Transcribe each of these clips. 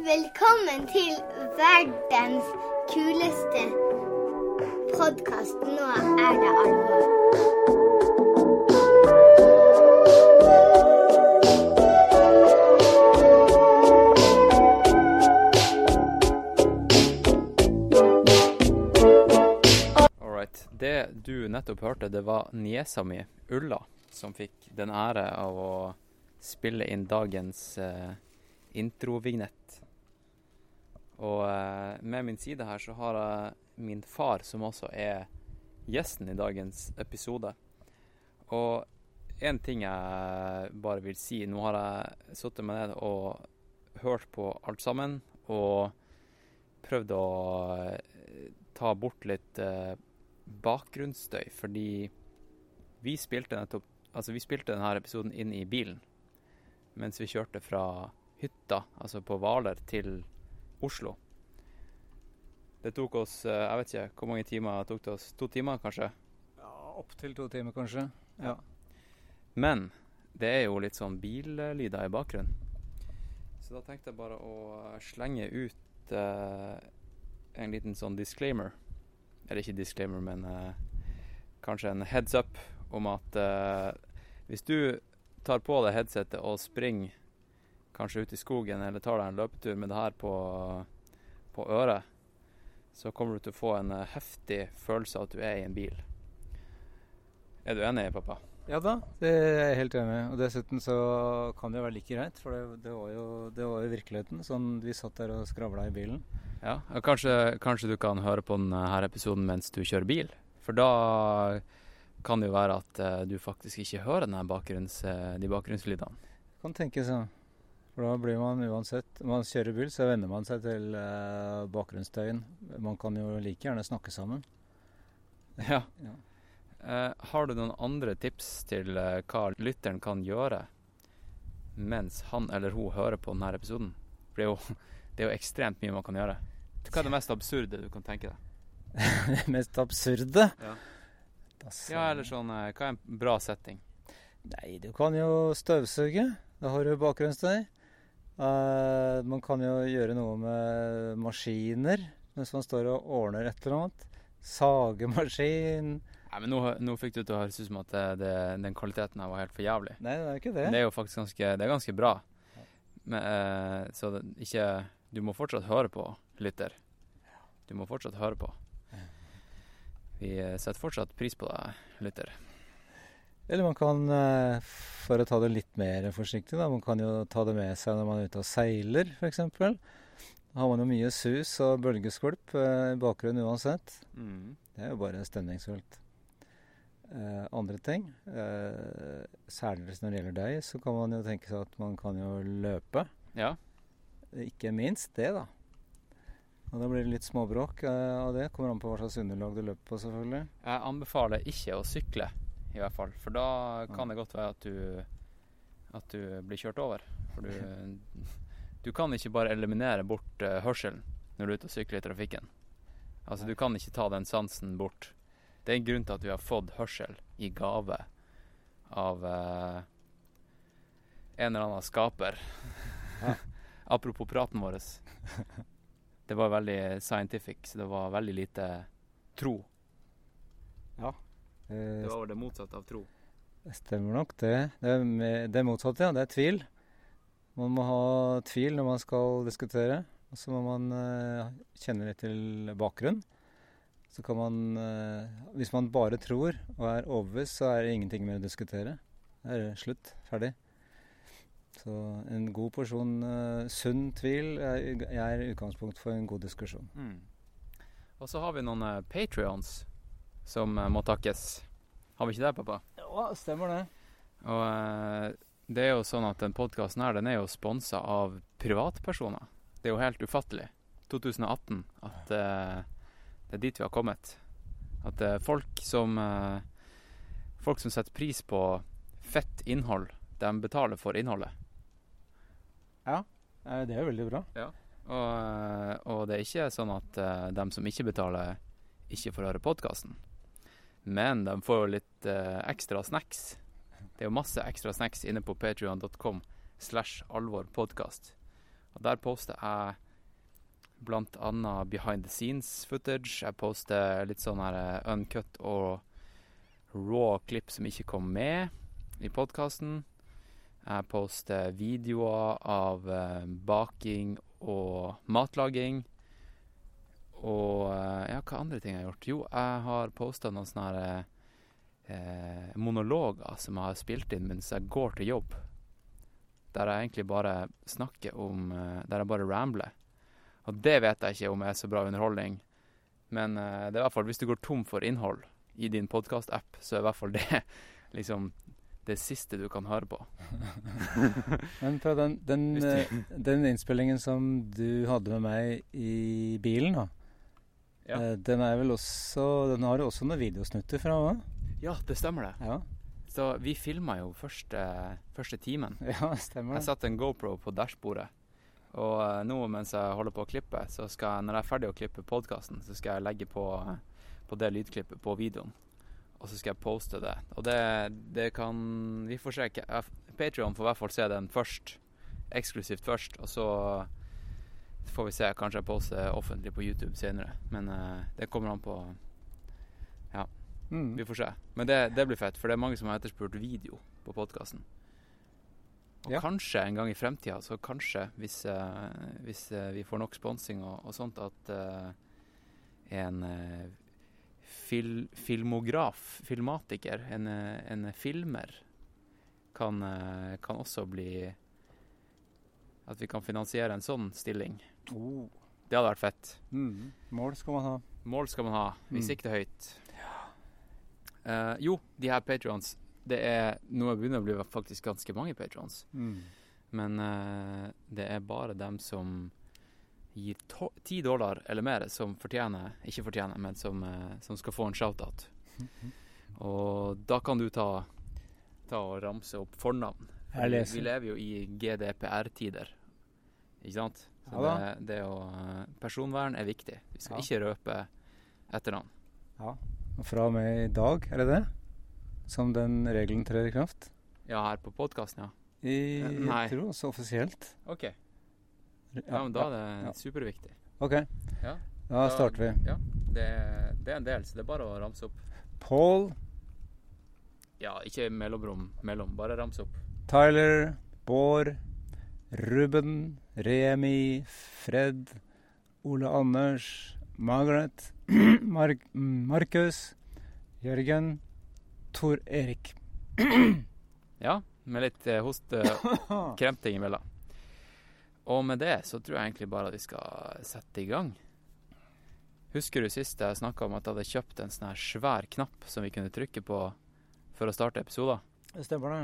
Velkommen til verdens kuleste podkast. Nå er det alvor. Right. Det du nettopp hørte, det var niesa mi, Ulla, som fikk den ære av å spille inn dagens eh, introvignett. Og eh, med min side her så har jeg min far, som også er gjesten i dagens episode. Og en ting jeg bare vil si Nå har jeg satt meg ned og hørt på alt sammen, og prøvd å eh, ta bort litt eh, bakgrunnsstøy, fordi vi spilte nettopp Altså, vi spilte denne episoden inn i bilen mens vi kjørte fra hytta, altså på Hvaler, til Oslo. Det tok oss eh, Jeg vet ikke hvor mange timer tok det oss? To timer, kanskje? Ja, Opptil to timer, kanskje. Ja. Men det er jo litt sånn billyder i bakgrunnen. Så da tenkte jeg bare å slenge ut eh, en liten sånn disclaimer. Eller ikke disclaimer, men eh, kanskje en heads up om at eh, hvis du tar på deg headsetet og springer kanskje ut i skogen, eller tar deg en løpetur med det her på, på øret, så kommer du til å få en eh, heftig følelse av at du er i en bil. Er du enig, pappa? ja da, det er jeg helt enig i. Og dessuten så kan det jo være like greit, for det, det, var jo, det var jo virkeligheten. Sånn vi satt der og skravla i bilen. Ja, og kanskje, kanskje du kan høre på denne episoden mens du kjører bil. For da kan det jo være at eh, du faktisk ikke hører bakgrunns, eh, de bakgrunnslydene. Kan tenke sånn. For da blir man uansett Når man kjører bil, så venner man seg til eh, bakgrunnsstøyen. Man kan jo like gjerne snakke sammen. Ja. Ja. Eh, har du noen andre tips til eh, hva lytteren kan gjøre mens han eller hun hører på denne episoden? For det er jo, det er jo ekstremt mye man kan gjøre. Hva er det mest absurde du kan tenke deg? det mest absurde Ja. Ja, eller sånn eh, Hva er en bra setting? Nei, du kan jo støvsuge. Da har du bakgrunnsstøy. Eh, man kan jo gjøre noe med maskiner mens man står og ordner et eller annet. Sagemaskin Nei, men nå, nå fikk du til å høres ut som at det, det, den kvaliteten her var helt for jævlig. Nei, det er jo ikke det. Men det er jo faktisk ganske, det er ganske bra. Men, uh, så det, ikke Du må fortsatt høre på, lytter. Du må fortsatt høre på. Vi eh, setter fortsatt pris på deg, lytter. Eller man kan, eh, for å ta det litt mer forsiktig, da, man kan jo ta det med seg når man er ute og seiler, f.eks. Da har man jo mye sus og bølgeskvulp eh, i bakgrunnen uansett. Det er jo bare stemningsfullt. Eh, andre ting, eh, særlig når det gjelder deg, så kan man jo tenke seg at man kan jo løpe. Ja. Ikke minst det, da. Og da blir det litt småbråk eh, av det. Kommer an på hva slags underlag du løper på, selvfølgelig. Jeg anbefaler ikke å sykle, i hvert fall. For da kan det godt være at du, at du blir kjørt over. For du, du kan ikke bare eliminere bort uh, hørselen når du er ute og sykler i trafikken. Altså, du kan ikke ta den sansen bort. Det er en grunn til at vi har fått hørsel i gave av uh, en eller annen skaper. Ja. Apropos praten vår. Det var veldig scientific, så det var veldig lite tro. Eh, Det var det motsatte av tro. Det stemmer nok, det. Det det motsatte, ja. Det er tvil. Man må ha tvil når man skal diskutere. Og så må man eh, kjenne litt til bakgrunn. Så kan man eh, Hvis man bare tror og er overbevist, så er det ingenting mer å diskutere. Det er slutt. Ferdig. Så en god porsjon eh, sunn tvil er, er utgangspunkt for en god diskusjon. Mm. Og så har vi noen uh, patrions som eh, må takkes. Har vi ikke det, pappa? Ja, stemmer det. Og eh, det er jo sånn at den podkasten her, den er jo sponsa av privatpersoner. Det er jo helt ufattelig. 2018. At uh, det er dit vi har kommet. At det er folk som uh, Folk som setter pris på fett innhold, de betaler for innholdet. Ja, Det er veldig bra. Og, eh, og det er ikke sånn at uh, de som ikke betaler, ikke får høre podkasten. Men de får jo litt eh, ekstra snacks. Det er jo masse ekstra snacks inne på patrion.com slash alvorpodkast. Og der poster jeg annet behind the scenes footage. Jeg poster litt sånn her eh, uncut og raw klipp som ikke kom med i podkasten. Jeg poster videoer av eh, baking og matlaging. Og eh, ja, hva andre ting jeg har gjort? Jo, jeg har posta noen sånne eh, monologer som jeg har spilt inn mens jeg går til jobb. Der jeg egentlig bare snakker om eh, Der jeg bare rambler. Og det vet jeg ikke om er så bra underholdning, men eh, det er i hvert fall hvis du går tom for innhold i din podkast-app, så er i hvert fall det liksom det siste du kan høre på. Men fra den, den, eh, den innspillingen som du hadde med meg i bilen, da. Ja. eh, Den også Den har jo også noen videosnutter fra òg? Ja, det stemmer det. Ja. Så vi filma jo første, første timen. ja, stemmer det. Jeg satte en GoPro på dashbordet. Og eh, nå mens jeg holder på å klippe, så skal jeg, når jeg er ferdig å klippe podkasten, så skal jeg legge på, eh, på det lydklippet på videoen. Og så skal jeg poste det. Og det, det kan Vi får se. Patrion får i hvert fall se den først. Eksklusivt først. Og så får vi se. Kanskje jeg poster offentlig på YouTube senere. Men uh, det kommer an på Mm. Vi får se. Men det, det blir fett, for det er mange som har etterspurt video på podkasten. Og Ja. kanskje en gang i fremtida, så kanskje, hvis, uh, hvis uh, vi får nok sponsing og, og sånt, at en fil, filmograf, filmatiker, en, en filmer, kan, kan også bli At vi kan finansiere en sånn stilling. Oh. Det hadde vært fett. Mm. Mål skal man ha. Mål skal man ha. Vi Mm. sikter høyt. Eh, jo, de her patrons Det er Nå begynner å bli faktisk ganske mange patrons. Mm. Men uh, det er bare dem som gir ti dollar eller mer, som fortjener Ikke fortjener, men som, uh, som skal få en shout-out. Og da kan du ta, ta og ramse opp fornavn. Vi lever jo i GDPR-tider, ikke sant? Så Ja det, det å eh, Personvern er viktig. Vi skal Ja. ikke røpe etternavn. Ja. Og fra og med i dag, er det det? Som den regelen trer i kraft? Ja, her på podkasten, ja. I, Eh, nei. Jeg tror også offisielt. OK. Ja, men da er det ja. superviktig. OK, Ja. da starter vi. Ja. Det, det er en del, så det er bare å ramse opp. Paul, Ja, ikke mellomrom mellom, bare ramse opp. Tyler, Bård, Ruben, Remi, Fred, Ole Anders, Margaret, Mark Markus, Jørgen, Tor Erik. Ja, med litt eh, hoste kremting imellom. Og med det så tror jeg egentlig bare at vi skal sette i gang. Husker du sist jeg snakka om at jeg hadde kjøpt en sånn her svær knapp som vi kunne trykke på for å starte episoder? Det stemmer det.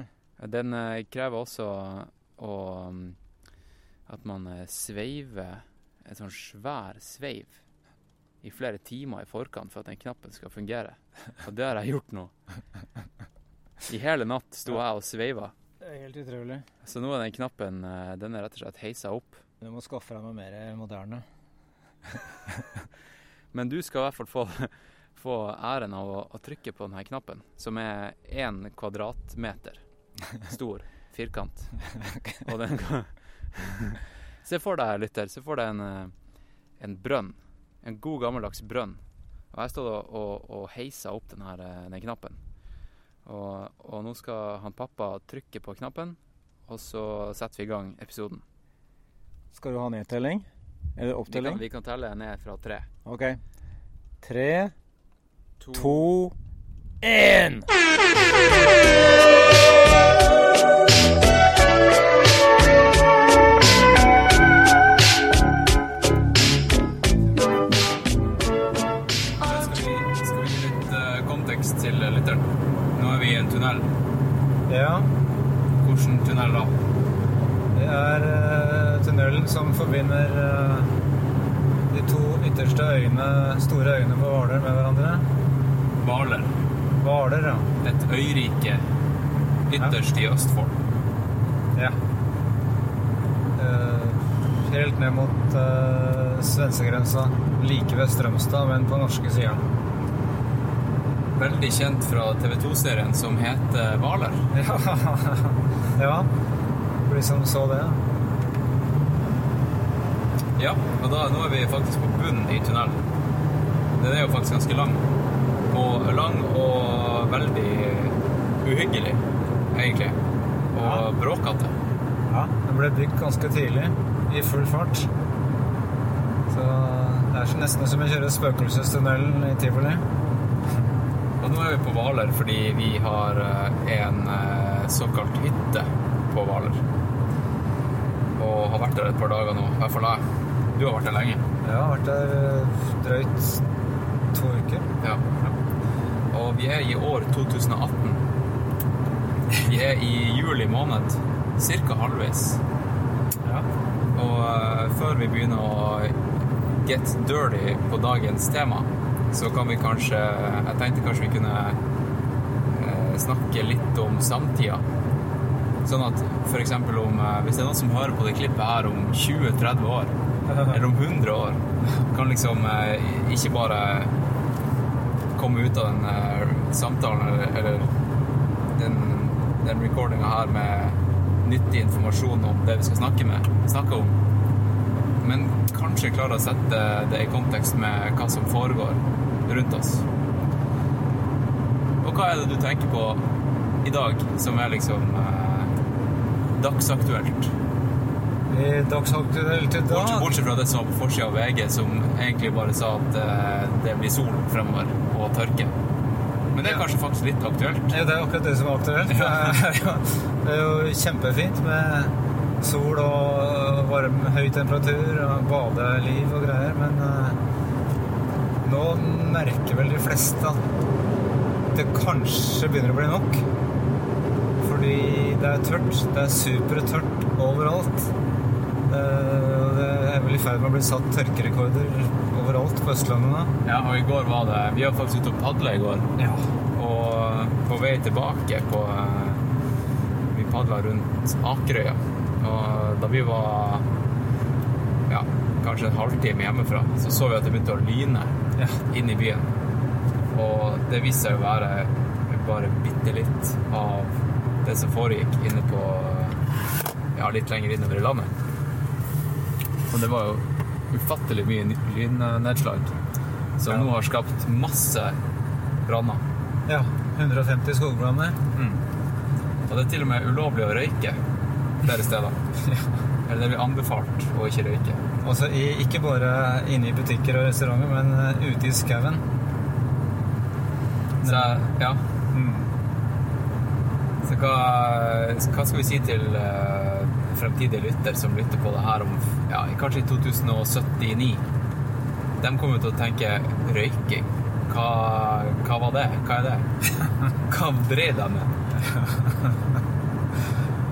Den eh, krever også å mm, At man eh, sveiver en sånn svær sveiv i flere timer i forkant for at den knappen skal fungere. Og det har jeg gjort nå. I hele natt sto jeg og sveiva. Det er helt utrolig. Så nå er den knappen eh, den er rett og slett heisa opp. Du må skaffe deg noe mer moderne. Men du skal i hvert fall få, få æren av å, å trykke på denne knappen, som er én kvadratmeter stor firkant. Og den Se for deg, lytter, se for deg en, eh, en brønn. En god, gammeldags brønn. Og jeg stod og, og, og heisa opp den, her, eh, den knappen. Og, og nå skal han pappa trykke på knappen, og så setter vi i gang episoden. Skal du ha nedtelling? Eller Vi kan, vi kan telle ned fra tre. OK. Tre, to, én! Ja, Hvilken tunnel da? det er uh, tunnelen som forbinder uh, de to ytterste øyene, store øyene på Hvaler med hverandre. Hvaler. Hvaler, ja. Et øyrike ytterst i Østfold. ja. Uh, helt ned mot uh, svenskegrensa, like ved Strømstad, men på norske sida. Veldig kjent fra TV 2-serien som heter Hvaler. Ja. ja. For de som så det. Ja, og da, nå er vi faktisk på bunnen i tunnelen. Den er jo faktisk ganske lang. Og lang og veldig uhyggelig, egentlig. Og Ja. bråkete. Ja, den ble bygd ganske tidlig, i full fart. Så det er nesten som å kjøre spøkelsestunnelen i tivoli. Nå er vi på Hvaler fordi vi har eh, en eh, såkalt hytte på Hvaler. Og har vært der et par dager nå. I hvert fall jeg. Du har vært der lenge. Jeg har vært der eh, drøyt to uker. Ja. Og vi er i år 2018. Vi er i juli måned. Cirka halvveis. Ja. Og før vi begynner å get dirty på dagens tema, så kan vi kanskje Jeg tenkte kanskje vi kunne eh, snakke litt om samtida. Sånn at f.eks. om eh, Hvis det er noen som hører på det klippet her om 20-30 år, eller om 100 år, kan liksom eh, ikke bare komme ut av den samtalen eller den, den recordinga her med nyttig informasjon om det vi skal snakke, med, snakke om. Men kanskje klarer å sette det i kontekst med hva som foregår rundt oss. Og hva er det du tenker på i dag som er liksom eh, dagsaktuelt? Dagsaktuelt i Bortsett, dag bortsett fra det som var på forsida av VG, som egentlig bare sa at eh, det blir sol fremover og tørke. Men det er kanskje faktisk litt aktuelt. Ja, det er akkurat det som er aktuelt. Ja. Det er jo kjempefint med sol og varm, høy temperatur badeliv og greier, men uh, nå merker vel de fleste at det kanskje begynner å bli nok. Fordi det er tørt. Det er supertørt overalt. Uh, Det er vel i ferd med å bli satt tørkerekorder overalt på Østlandet. Ja, og i går var det Vi var faktisk ute og padla i går. Ja. Og på vei tilbake på eh, Vi padla rundt Akerøya. Og da vi var kanskje en halvtime hjemmefra, så så vi at det begynte å lyne Ja. inn i byen. Og det viste seg å være bare bitte litt av det som foregikk inne på Ja, litt lenger innover i landet. Og det var jo ufattelig mye lynnedslag som Ja. nå har skapt masse branner. ja. 150 skogbranner. Og det er til og med ulovlig å røyke flere steder. Eller det blir anbefalt å ikke røyke. Altså i, ikke bare inne i butikker og restauranter, men eh, ute i skauen. Så ja. Mm. Så hva, hva skal vi si til uh, fremtidige lytter som lytter på det her om ja, kanskje i 2079? De kommer til å tenke røyking. Hva, hva var det? Hva er det? Hva drev de med?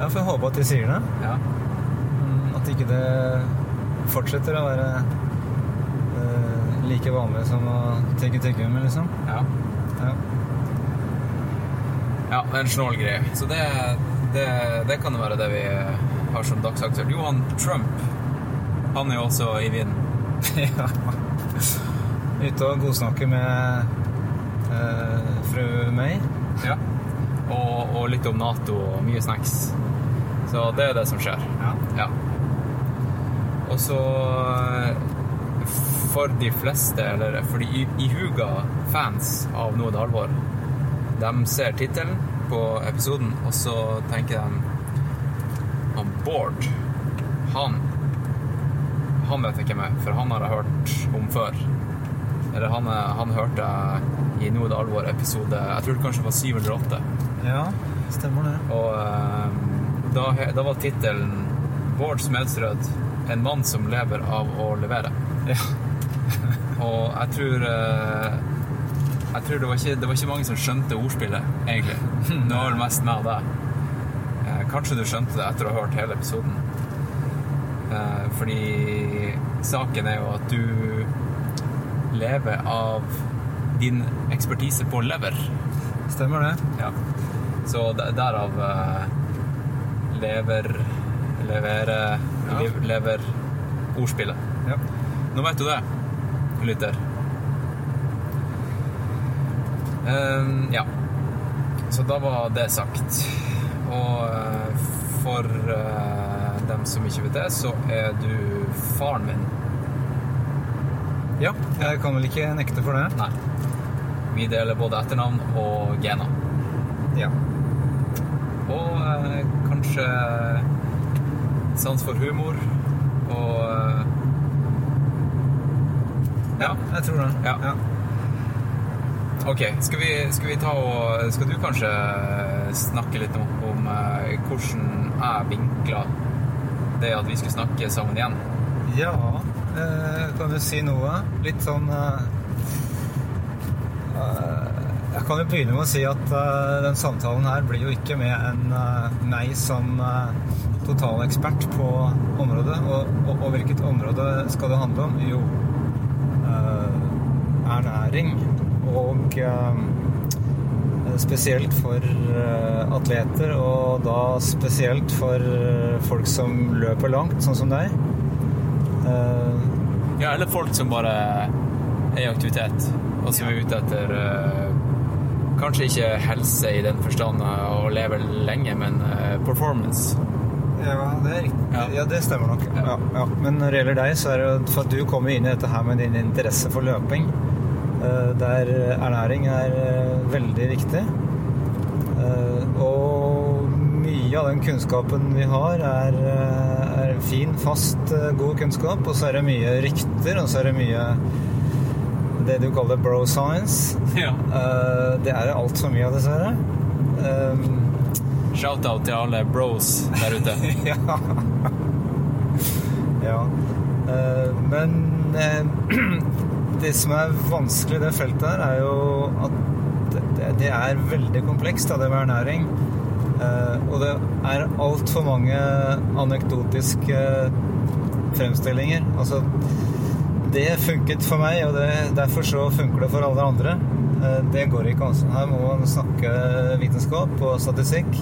Jeg får håpe at de sier det. Ja. Mm, At ikke det fortsetter å være uh, like vanlig som å tygge tyggegummi, liksom. ja. Ja. Ja, det er en snål greie. Så det, det, det kan være det vi har som dagsaktør. Johan Trump, han er jo også i vinden. ja. Ute og godsnakke med eh, fru May. Ja. Og, og litt om Nato og mye snacks. Så det er det som skjer. Ja. Og så For de fleste, eller for de ihuga fans av Noe det alvor, de ser tittelen på episoden, og så tenker de Han Bård, han Han vet jeg hvem er, for han har jeg hørt om før. Eller han, han hørte jeg i Noe det alvor episode Jeg tror det kanskje var 7 eller 8. ja, stemmer det. Og eh, da, da var tittelen 'Bård Smedsrød en mann som lever av å levere'. Ja. Og jeg tror eh, Jeg tror det var, ikke, det var ikke mange som skjønte ordspillet, egentlig. Det var vel mest meg og deg. Eh, kanskje du skjønte det etter å ha hørt hele episoden. Eh, fordi saken er jo at du lever av din ekspertise på lever. Stemmer det. Ja. Så derav lever Levere Ja. liv, Lever ordspillet. Ja. Nå vet du det, lytter. Um, ja. Så da var det sagt. Og uh, for uh, dem som ikke vet det, så er du faren min. Ja, jeg kan vel ikke nekte for det. Nei. Vi deler både etternavn og gener. Ja. Og eh, kanskje sans for humor. Og eh, Ja. Jeg tror det. Ja. Ok, skal vi, skal vi ta og Skal du kanskje snakke litt om, om eh, hvordan jeg vinkla det at vi skulle snakke sammen igjen? Ja, eh, kan du si noe? Litt sånn eh, eh, Jeg kan jo begynne med å si at eh, den samtalen her blir jo ikke med en eh, meg som eh, totalekspert på området. Og, og, og hvilket område skal det handle om? Jo, uh, ernæring. Og uh, spesielt for uh, atleter, og da spesielt for folk som løper langt, sånn som deg. Ja, eller folk som bare er i aktivitet, og som er ute etter Kanskje ikke helse i den forstand å leve lenge, men performance. Ja, det er riktig. Ja. Ja, det stemmer nok. Ja, ja. Men når det gjelder deg, så er det for at du kommer inn i dette her med din interesse for løping, eh, der ernæring er eh, veldig viktig. Eh, Og mye av den kunnskapen vi har, er, er fin, fast, god kunnskap. Og så er det mye rykter, og så er det mye det du kaller bro science. Ja. Det er det altfor mye av, dessverre. Shout-out til alle bros der ute. ja. ja. Uh, men uh, det som er vanskelig i det feltet her, er jo at det, det er veldig komplekst, da, det med ernæring. Uh, og det er altfor mange anekdotiske fremstillinger. Altså, det funket for meg, og det, derfor så funker det for alle andre. Det går ikke, an. Her må man snakke vitenskap og statistikk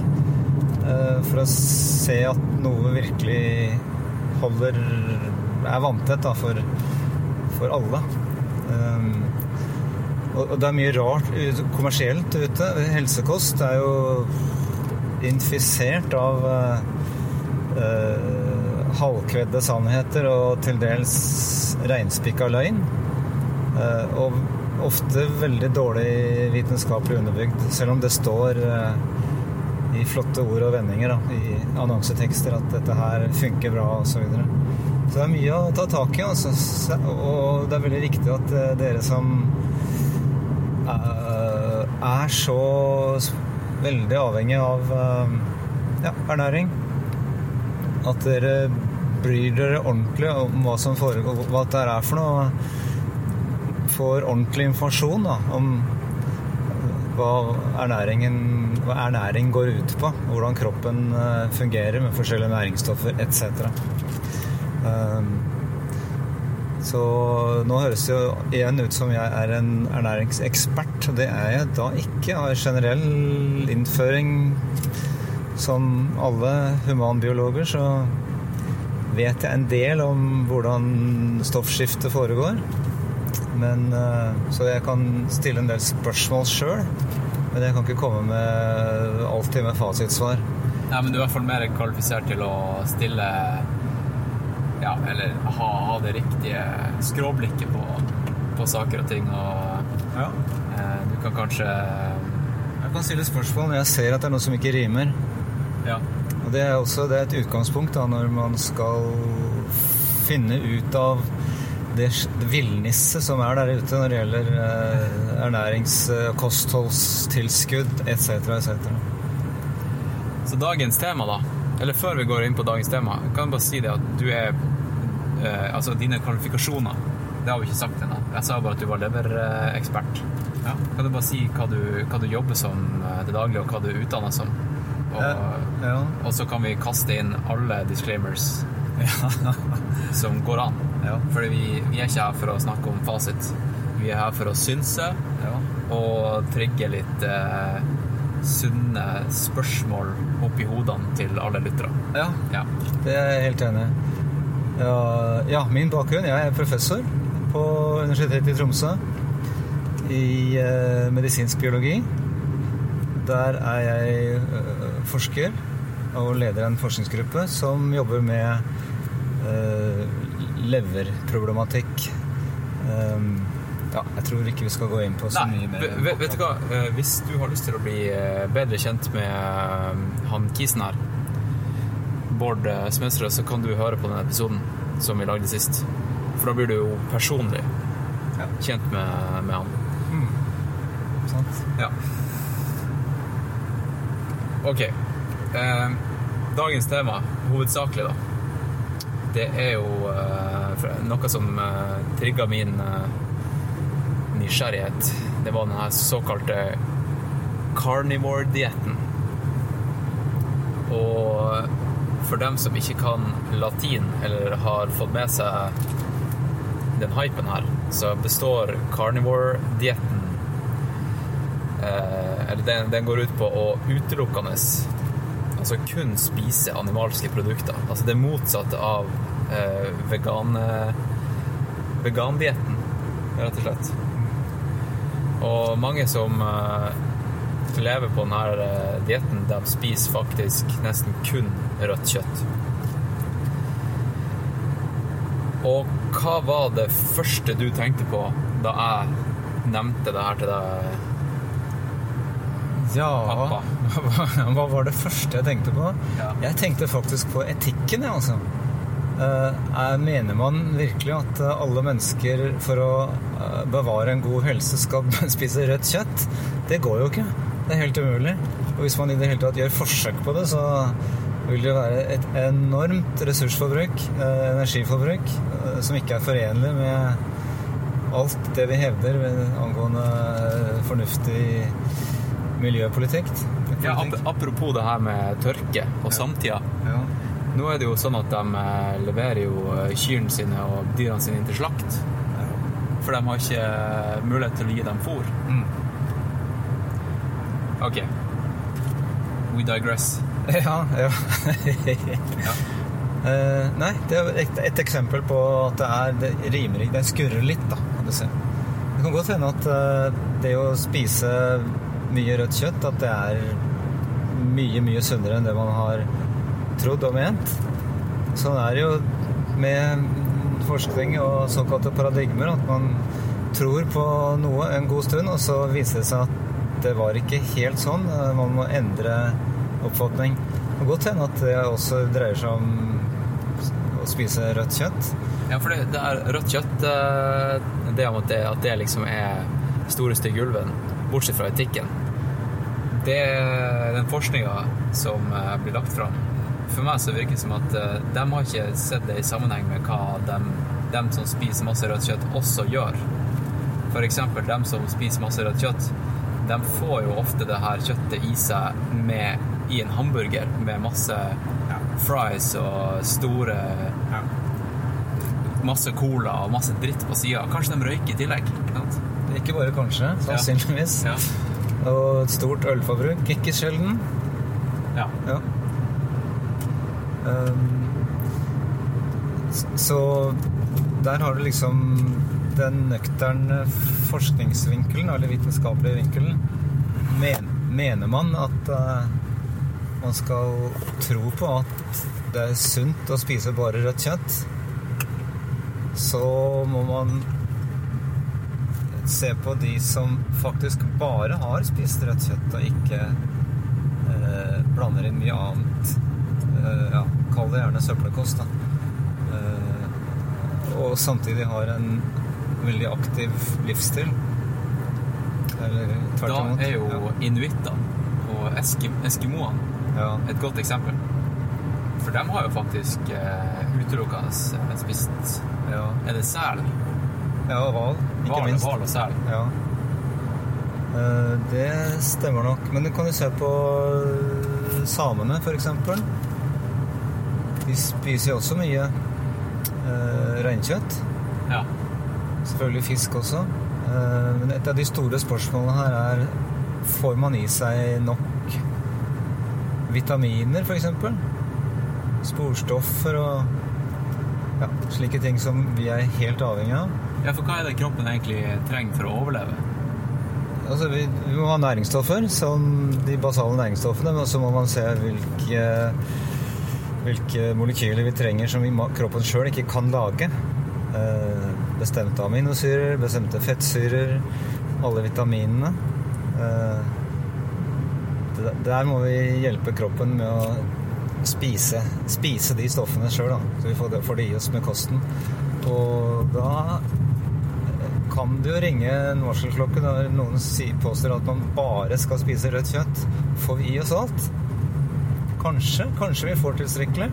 for å se at noe virkelig holder er vanntett da, for, for alle. Um, og, det er mye rart kommersielt ute. Helsekost er jo infisert av uh, eh, halvkvedde sannheter og til dels reinspikka løgn. Uh, og ofte veldig dårlig vitenskapelig underbygd, selv om det står eh, i flotte ord og vendinger da, i annonsetekster at dette her funker bra osv. Så, videre. så det er mye å ta tak i. Altså. Og det er veldig viktig at eh, dere som eh, er så veldig avhengig av eh, ja, ernæring, at dere bryr dere ordentlig om hva som foregår, hva det er for noe. Får ordentlig informasjon da, om hva, ernæring går ut på. Hvordan kroppen eh, fungerer med forskjellige næringsstoffer etc. Um, så nå høres det jo igjen ut som jeg er en ernæringsekspert. Det er jeg da ikke. Av generell innføring som alle humanbiologer så vet jeg en del om hvordan stoffskiftet foregår. Men, eh, så jeg kan stille en del spørsmål sjøl. Men jeg kan ikke komme med alltid med fasitsvar. Nei, men du er i hvert fall mer kvalifisert til å stille Ja, eller ha, ha det riktige skråblikket på, på saker og ting, og Ja. eh, du kan kanskje Jeg kan stille spørsmål når jeg ser at det er noe som ikke rimer. Ja. Og det er også det er et utgangspunkt da, når man skal finne ut av det, villnisset som er der ute når det gjelder eh, ernærings- og kostholdstilskudd etc. etc. Så dagens tema, da, eller før vi går inn på dagens tema, kan jeg bare si det at du er eh, Altså dine kvalifikasjoner, det har vi ikke sagt ennå. Jeg sa bare at du var leverekspert. Ja. Kan du bare si hva du, hva du jobber som eh, til daglig, og hva du er utdanna som? Og, Ja. og så kan vi kaste inn alle disclaimers som går an. Ja. Fordi vi, vi er ikke her for å snakke om fasit. Vi er her for å synse ja. og trigge litt eh, sunne spørsmål oppi hodene til alle lyttere. ja. Ja. Det er jeg helt enig i. Ja, min bakgrunn Jeg er professor på Universitetet i Tromsø i eh, medisinsk biologi. Der er jeg eh, forsker og leder en forskningsgruppe som jobber med eh, leverproblematikk. Um, ja, jeg tror ikke vi skal gå inn på så Nei, mye mer. vet, vet du hva? Eh, Hvis du har lyst til å bli eh, bedre kjent med eh, han kisen her, Bård Smedsrød, så kan du høre på den episoden som vi lagde sist. For da blir du jo personlig Ja. kjent med, med han. Sant? Ja. Ok. Eh, dagens tema, hovedsakelig, da. Det er jo eh, noe som uh, trigga min eh, nysgjerrighet. Det var den her såkalte carnivore-dietten. Og for dem som ikke kan latin, eller har fått med seg den hypen her, så består carnivore-dietten eh, Eller den, den går ut på å utelukkende Altså kun spise animalske produkter. Altså det motsatte av eh, vegan, vegandietten, rett og slett. Og mange som eh, lever på denne eh, dietten, de spiser faktisk nesten kun rødt kjøtt. Og hva var det første du tenkte på da jeg nevnte det her til deg? Ja, Pappa. hva var det første jeg tenkte på? Ja. Jeg tenkte faktisk på etikken, jeg, altså. Eh, er- mener man virkelig at eh, alle mennesker for å eh, bevare en god helse skal spise rødt kjøtt? Det går jo ikke. Det er helt umulig. Og hvis man i det hele tatt gjør forsøk på det, så vil det være et enormt ressursforbruk, energiforbruk, som ikke er forenlig med alt det vi hevder angående fornuftig miljøpolitikk. Ja, ap apropos det her med tørke og samtida. Nå er det jo sånn at de eh, leverer jo eh, kyrne sine og dyrene sine inn til slakt. For de har ikke eh, mulighet til å gi dem fôr. Mm. OK. We digress. Ja, ja. Ja. Uh, nei, det er et, et eksempel på at det er det rimer ikke. Det skurrer litt, da, kan du se. Det kan godt hende at uh, det å spise mye rødt kjøtt, at det er mye, mye sunnere enn det man har trodd og ment. Sånn er det jo med forskning og såkalte paradigmer, at man tror på noe en god stund, og så viser det seg at det var ikke helt sånn. Man må endre oppfatning. Det kan godt hende at det også dreier seg om å spise rødt kjøtt. Ja, for det, det er rødt kjøtt eh, Det om at det, at det liksom er store, stygge ulven, bortsett fra etikken. Det er den forskninga som eh, blir lagt fram. For meg så virker det som at uh, de har ikke sett det i sammenheng med hva dem, de som spiser masse rødt kjøtt, også gjør. Eksempel dem som spiser masse rødt kjøtt, de får jo ofte det her kjøttet i seg med, i en hamburger med masse fries og store masse cola og masse dritt på sida. Kanskje de røyker i tillegg. ikke? Ikke bare kanskje, sannsynligvis. Ja. Og et stort ølforbruk, ikke sjelden. ja. Ja. S- så der har du liksom den nøkterne forskningsvinkelen, eller vitenskapelige vinkelen. Men, mener man at eh, man skal tro på at det er sunt å spise bare rødt kjøtt, så må man se på de som faktisk bare har spist rødt kjøtt og ikke eh, blander inn mye annet. Eh, ja, kall det gjerne søppelkost, da. Eh, og samtidig har en veldig aktiv livsstil. Eller tvert Da er jo inuittene og eskim ja. ja. et godt eksempel. For de har jo faktisk eh, utelukkende eh, spist ja. Er det sel? Ja, hval, ikke val, minst. hval og sel. Ja. Eh, Det stemmer nok. Men du kan jo se på samene, for eksempel. De spiser også mye eh, reinkjøtt. Ja. Selvfølgelig fisk også. Eh, Men et av de store spørsmålene her er Får man i seg nok vitaminer, f.eks.? Sporstoffer og ja, slike ting som vi er helt avhengig av. ja, for hva er det kroppen egentlig trenger for å overleve? Altså, vi, vi må ha næringsstoffer, som de basale næringsstoffene, men så må man se hvilke, hvilke molekyler vi trenger som kroppen sjøl ikke kan lage. Eh, bestemte aminosyrer, bestemte fettsyrer, alle vitaminene. Eh, der må vi hjelpe kroppen med å spise, spise de stoffene sjøl, så vi får det, får det i oss med kosten. Og da kan det jo ringe en varselklokke når noen påstår at man bare skal spise rødt kjøtt. Får vi i oss alt? Kanskje. Kanskje vi får tilstrekkelig.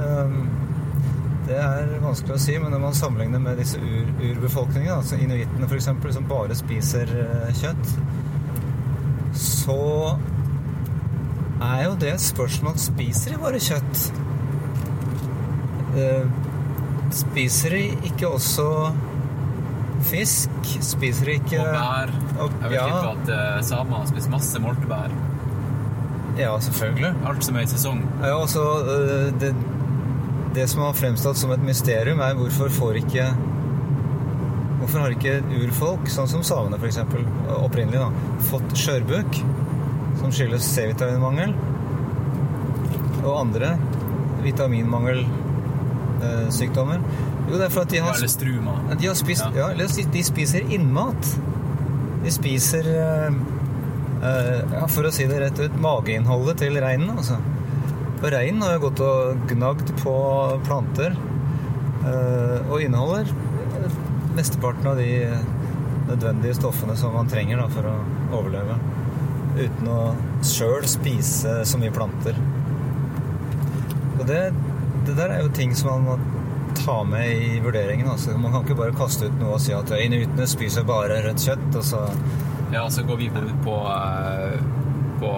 Um, det er vanskelig å si, men når man sammenligner med disse ur, urbefolkningene, altså inuittene f.eks., som bare spiser eh, kjøtt, så er jo det et spørsmål Spiser de bare kjøtt? Eh, spiser de ikke også fisk? Spiser de ikke Og bær. Jeg vet ja. ikke at uh, samene spiser masse moltebær. Ja, selvfølgelig. Alt som er i sesong. Ja, altså, øh, det, det som har fremstått som et mysterium, er hvorfor får ikke Hvorfor har ikke urfolk, sånn som samene f.eks., opprinnelig, da, fått skjørbuk, som skyldes C-vitaminmangel, og andre vitaminmangelsykdommer? Jo, det er for at de har eller struma. de har spist Ja. Ja, de spiser innmat. De spiser eh, Ja, for å si det rett ut, mageinnholdet til reinen, altså. For reinen har jo gått og gnagd på planter eh, og inneholder eh, mesteparten av de nødvendige stoffene som man trenger da, for å overleve. Uten å sjøl spise så mye planter. Og det, det der er jo ting som man må ta med i vurderingen. Altså. Man kan ikke bare kaste ut noe og si at inuittene spiser bare rødt kjøtt, og så Ja, så går vi på, på, på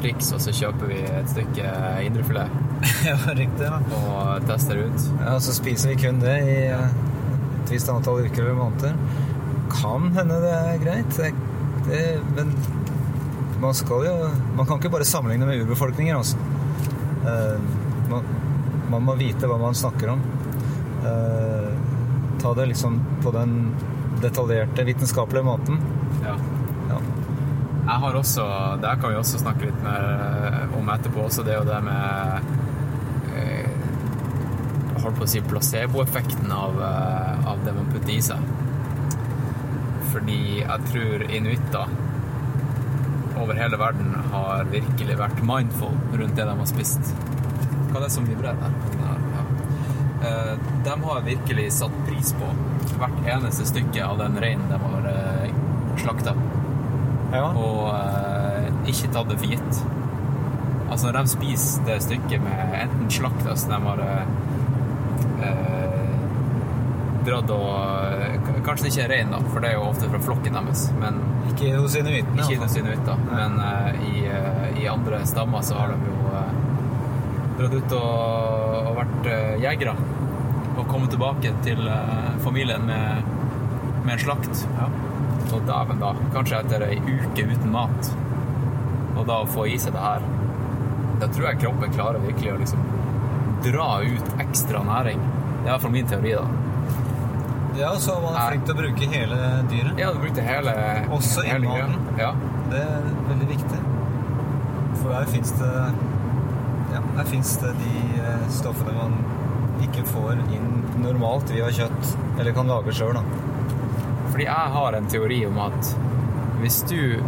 Prix, og så kjøper vi et stykke indrefilet Ja, riktig. Ja. og tester ut. Ja, og så spiser vi kun det i eh, et visst antall uker eller måneder. Kan hende det er greit, det, det, men man skal jo Man kan ikke bare sammenligne med urbefolkninger, altså. Uh, man, man må vite hva man snakker om. Uh, ta det liksom på den detaljerte, vitenskapelige måten. Jeg har også, det kan vi også snakke litt mer eh, om etterpå, også det jo det med eh, Jeg holdt på å si placeboeffekten av, eh, av det man putter i seg. Fordi jeg tror inuitter over hele verden har virkelig vært mindful rundt det de har spist. Hva er det som vibrerer der? Ja. Eh, De har virkelig satt pris på hvert eneste stykke av den reinen de har eh, slakta ja. og eh, ikke tatt det for gitt. Altså når de spiser det stykket med enten slakt som de har eh, dratt og Kanskje det ikke er rein, da, for det er jo ofte fra flokken deres. Men Ikke hos inuittene. ikke altså. hos inuitter. Men i, i andre stammer så har de jo dratt ut og, og vært jegere. Og kommet tilbake til familien med, med en slakt. Og dæven, da. Kanskje etter ei uke uten mat. Og da å få i seg det her Da tror jeg kroppen klarer virkelig å liksom dra ut ekstra næring. Det er i hvert fall min teori, da. Ja, så var man flink til å bruke hele dyret. Ja, du brukte hele Også innmaten. Ja. Det er veldig viktig. For der fins det Ja, der fins det de eh, stoffene man ikke får inn normalt via kjøtt, eller kan lage sjøl, da. Fordi jeg har en teori om at hvis du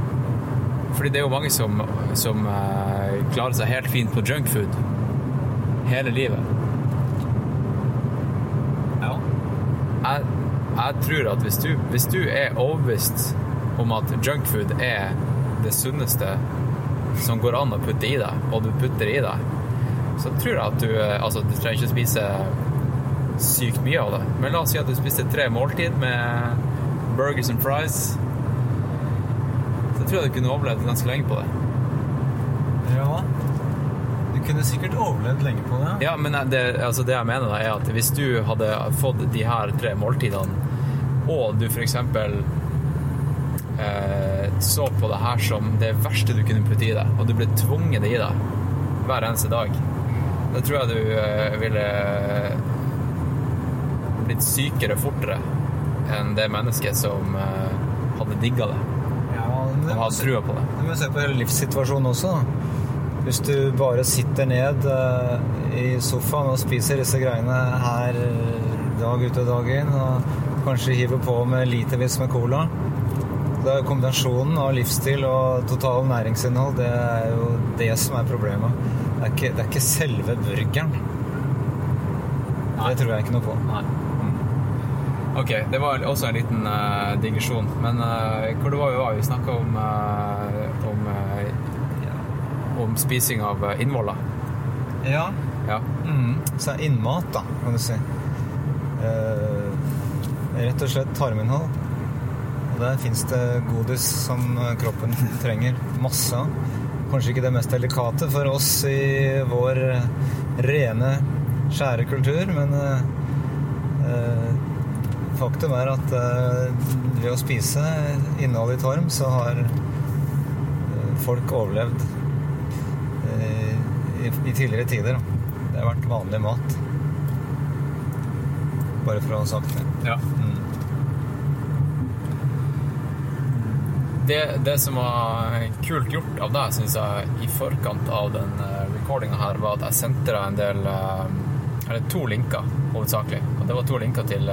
Fordi det er jo mange som, som eh, klarer seg helt fint på junkfood hele livet. Ja. Jeg, jeg tror at hvis du, hvis du er overbevist om at junkfood er det sunneste som går an å putte i deg, og du putter i deg, så tror jeg at du eh, Altså, du trenger ikke spise sykt mye av det, men la oss si at du spiste tre måltid med burgers and fries. Så tror jeg du kunne overlevd ganske lenge på det. ja. Du kunne sikkert overlevd lenge på det. Ja, men det, altså det jeg mener da er at hvis du hadde fått de her tre måltidene, og du eksempel eh, så på det her som det verste du kunne putte i deg, og du ble tvunget i deg hver eneste dag, da tror jeg du eh, ville blitt sykere fortere enn det mennesket som eh, hadde digga det. Ja, og hadde trua på det. Du må se på hele livssituasjonen også. Hvis du bare sitter ned eh, i sofaen og spiser disse greiene her dag ut og dag inn, og kanskje hiver på med litervis med cola Det er jo kombinasjonen av livsstil og total næringsinnhold, det er jo det som er problemet. Det er ikke, det er ikke selve burgeren. Nei. Det tror jeg ikke noe på. Nei. Ok, det var også en liten uh, digresjon. Men uh, hvor det var vi var? Vi snakka om, uh, om, om spising av innvoller. Ja, Ja. Mm, så innmat, da, kan du si. Rett og slett tarminnhold. Og der fins det godis som kroppen trenger masse av. Kanskje ikke det mest delikate for oss i vår rene, skjære kultur, men faktum er at eh, ved å spise innhold i tarm, så har eh, folk overlevd eh, i, tidligere tider. Det har vært vanlig mat. Bare for å ha sagt det. ja. Mm. Det, det som var kult gjort av deg, syns jeg, i forkant av den recordinga her, var at jeg sendte deg en del Eller to linker, hovedsakelig. Og det var to linker til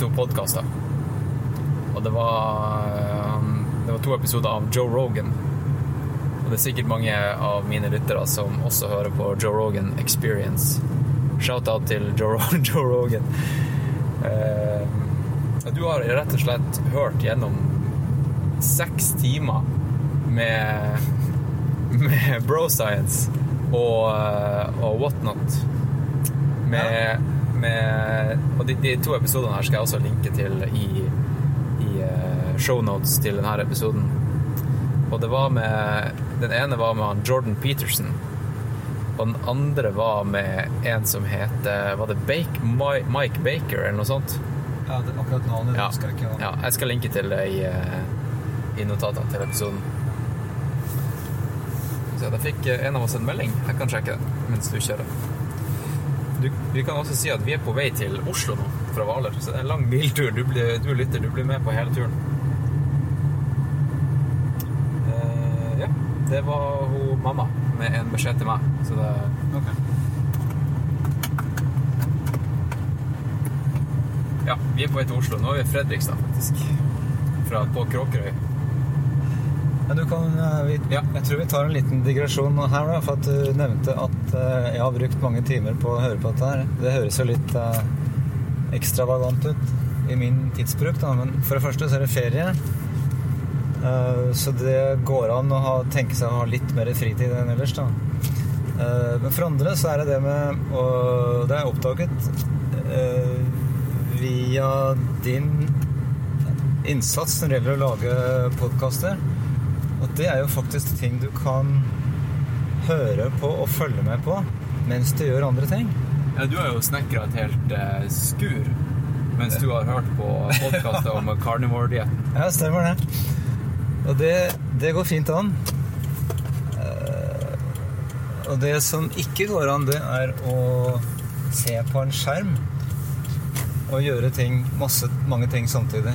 to podkaster. Og det var eh, Det var to episoder av Joe Rogan. Og det er sikkert mange av mine lyttere som også hører på Joe Rogan Experience. Shout-out til Joe, Joe Rogan. Eh, du har rett og slett hørt gjennom seks timer med, med bro science og, eh, og whatnot. Med, med Og de, de to episodene her skal jeg også linke til i, i eh, shownotes til denne episoden. Og det var med Den ene var med han Jordan Peterson. Og den andre var med en som heter Var det Bake, Mike Baker, eller noe sånt? Ja, det, akkurat navnet Ja. husker jeg ikke. Ja, jeg skal linke til det i, eh, i notatene til episoden. Så jeg fikk eh, en av oss en melding. Jeg kan sjekke det mens du kjører. Vi kan også si at vi er på vei til Oslo nå, fra Hvaler. Så det er en lang biltur. Du, blir, du lytter, du blir med på hele turen. Uh, ja, det var hun mamma med en beskjed til meg. Så det Ok. Ja, vi er på vei til Oslo. Nå er vi i Fredrikstad, faktisk. Fra, på Kråkerøy. Ja, du kan, eh, vi, Ja. Jeg tror vi tar en liten digresjon her, da, for at du nevnte at eh, jeg har brukt mange timer på å høre på dette her. Det høres jo litt eh, ekstravagant ut i min tidsbruk, da, men for det første så er det ferie. Eh, så det går an å ha, tenke seg å ha litt mer fritid enn ellers, da. Men for andre så er det det med Og det har jeg oppdaget via din innsats når det gjelder å lage podkaster. Og det er jo faktisk ting du kan høre på og følge med på mens du gjør andre ting. Ja, du har jo snekra et helt eh, skur mens du har hørt på podkaster om carnivore-dietten. Ja, stemmer det. Og det, det går fint an. Eh, Og det som ikke går an, det er å se på en skjerm og gjøre ting, masse, mange ting samtidig.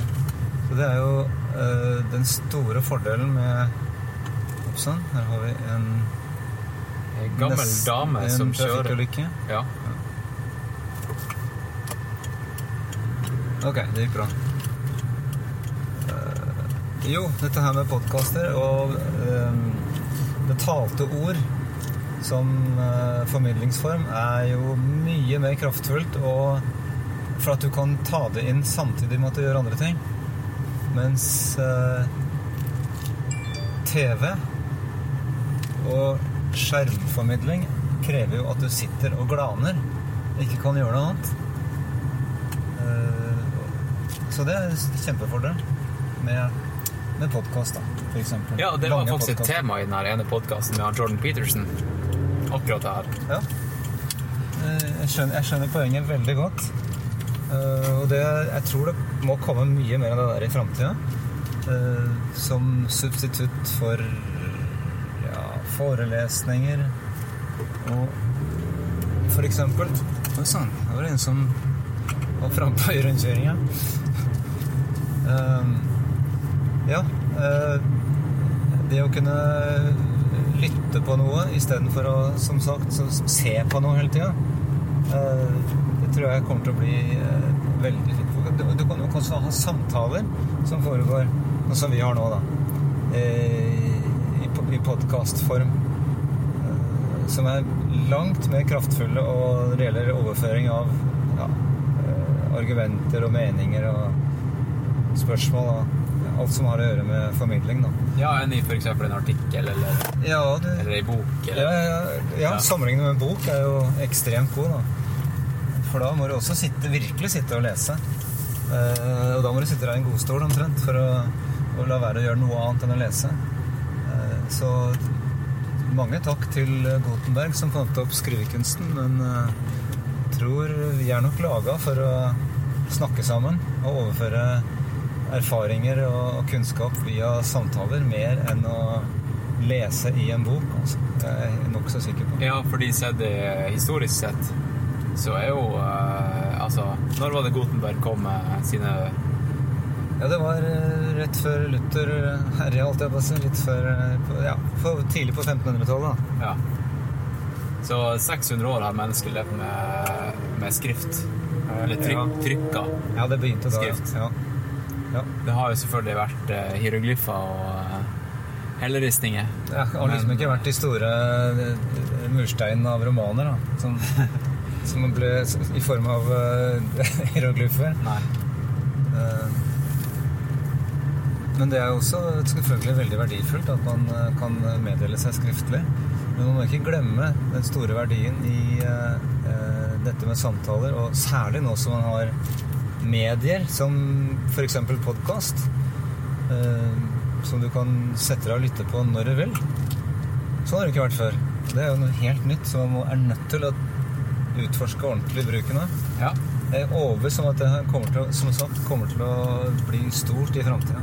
Så det er jo eh, den store fordelen med Oppsann, her har vi en gammel nesten dame som kjører trafikkulykke. Ja. Ok, det gikk bra. Uh, jo, dette her med podkaster og eh, det talte ord som uh, formidlingsform er jo mye mer kraftfullt og for at du kan ta det inn samtidig med at du gjør andre ting. Mens eh, TV og skjermformidling krever jo at du sitter og glaner. Ikke kan gjøre noe annet. Eh, Så det er en kjempefordel med, med podkast, da, eksempel. ja, og det var Lange faktisk et tema i den ene podkasten med Jordan Peterson. Akkurat det her. Ja. Eh, Jeg skjønner, jeg skjønner poenget veldig godt. Eh, Og det, jeg tror det må komme mye mer av det der i framtida. Som substitutt for forelesninger og for eksempel Oi sann, det var en som var frampå i rundkjøringa. Uh, Ja, Uh, Det å kunne lytte på noe istedenfor å, som sagt, se på noe hele tida, det tror jeg kommer til å bli eh, veldig fint. Du, du kan jo også ha samtaler som foregår, sånn som vi har nå, da. eh, I, po- podkastform. Som er langt mer kraftfulle og det gjelder overføring av ja, eh, argumenter og meninger og spørsmål. Og alt som har å gjøre med formidling, da. Ja, enn i f.eks. en artikkel eller, Ja, det, eller en bok. ja, Eller, ja, ja, Ja. sammenlignet med en bok er jo ekstremt god, da. For da må du også sitte, virkelig sitte og lese. Eh, og da må du sitte deg i en godstol omtrent for å, å la være å gjøre noe annet enn å lese. Eh, så mange takk til Gutenberg som fant opp skrivekunsten, men jeg tror vi er nok laga for å snakke sammen og overføre erfaringer og kunnskap via samtaler mer enn å lese i en bok. Altså. Det er jeg nokså sikker på. Ja, fordi sett historisk sett, så er jo eh, Altså, når var det Gutenberg kom med sine Ja, det var eh, rett før Luther herja, holdt jeg på å si. Litt før eh, Ja, tidlig på 1500-tallet. da. Ja. Så 600 år har mennesket levd med, med skrift. Eller tryk, Ja. trykka. Ja, det begynte da. Skrift. Ja. ja. Det har jo selvfølgelig vært eh, hieroglyfer og uh, helleristninger. Det har liksom ikke vært de store eh, mursteinene av romaner, da. Som, som ble i form av eh, hieroglyfer. Nei. Eh, Men det er jo også selvfølgelig veldig verdifullt at man eh, kan meddele seg skriftlig. Men man må ikke glemme den store verdien i eh, eh, dette med samtaler, og særlig nå som man har medier som f.eks. podkast, som du kan sette deg og lytte på når du vil. Sånn har det ikke vært før. Det er jo noe helt nytt som man må- er nødt til å utforske ordentlig bruken av. Ja. Jeg er overbevist om at det kommer til, å, som sagt, kommer til å bli stort i framtida.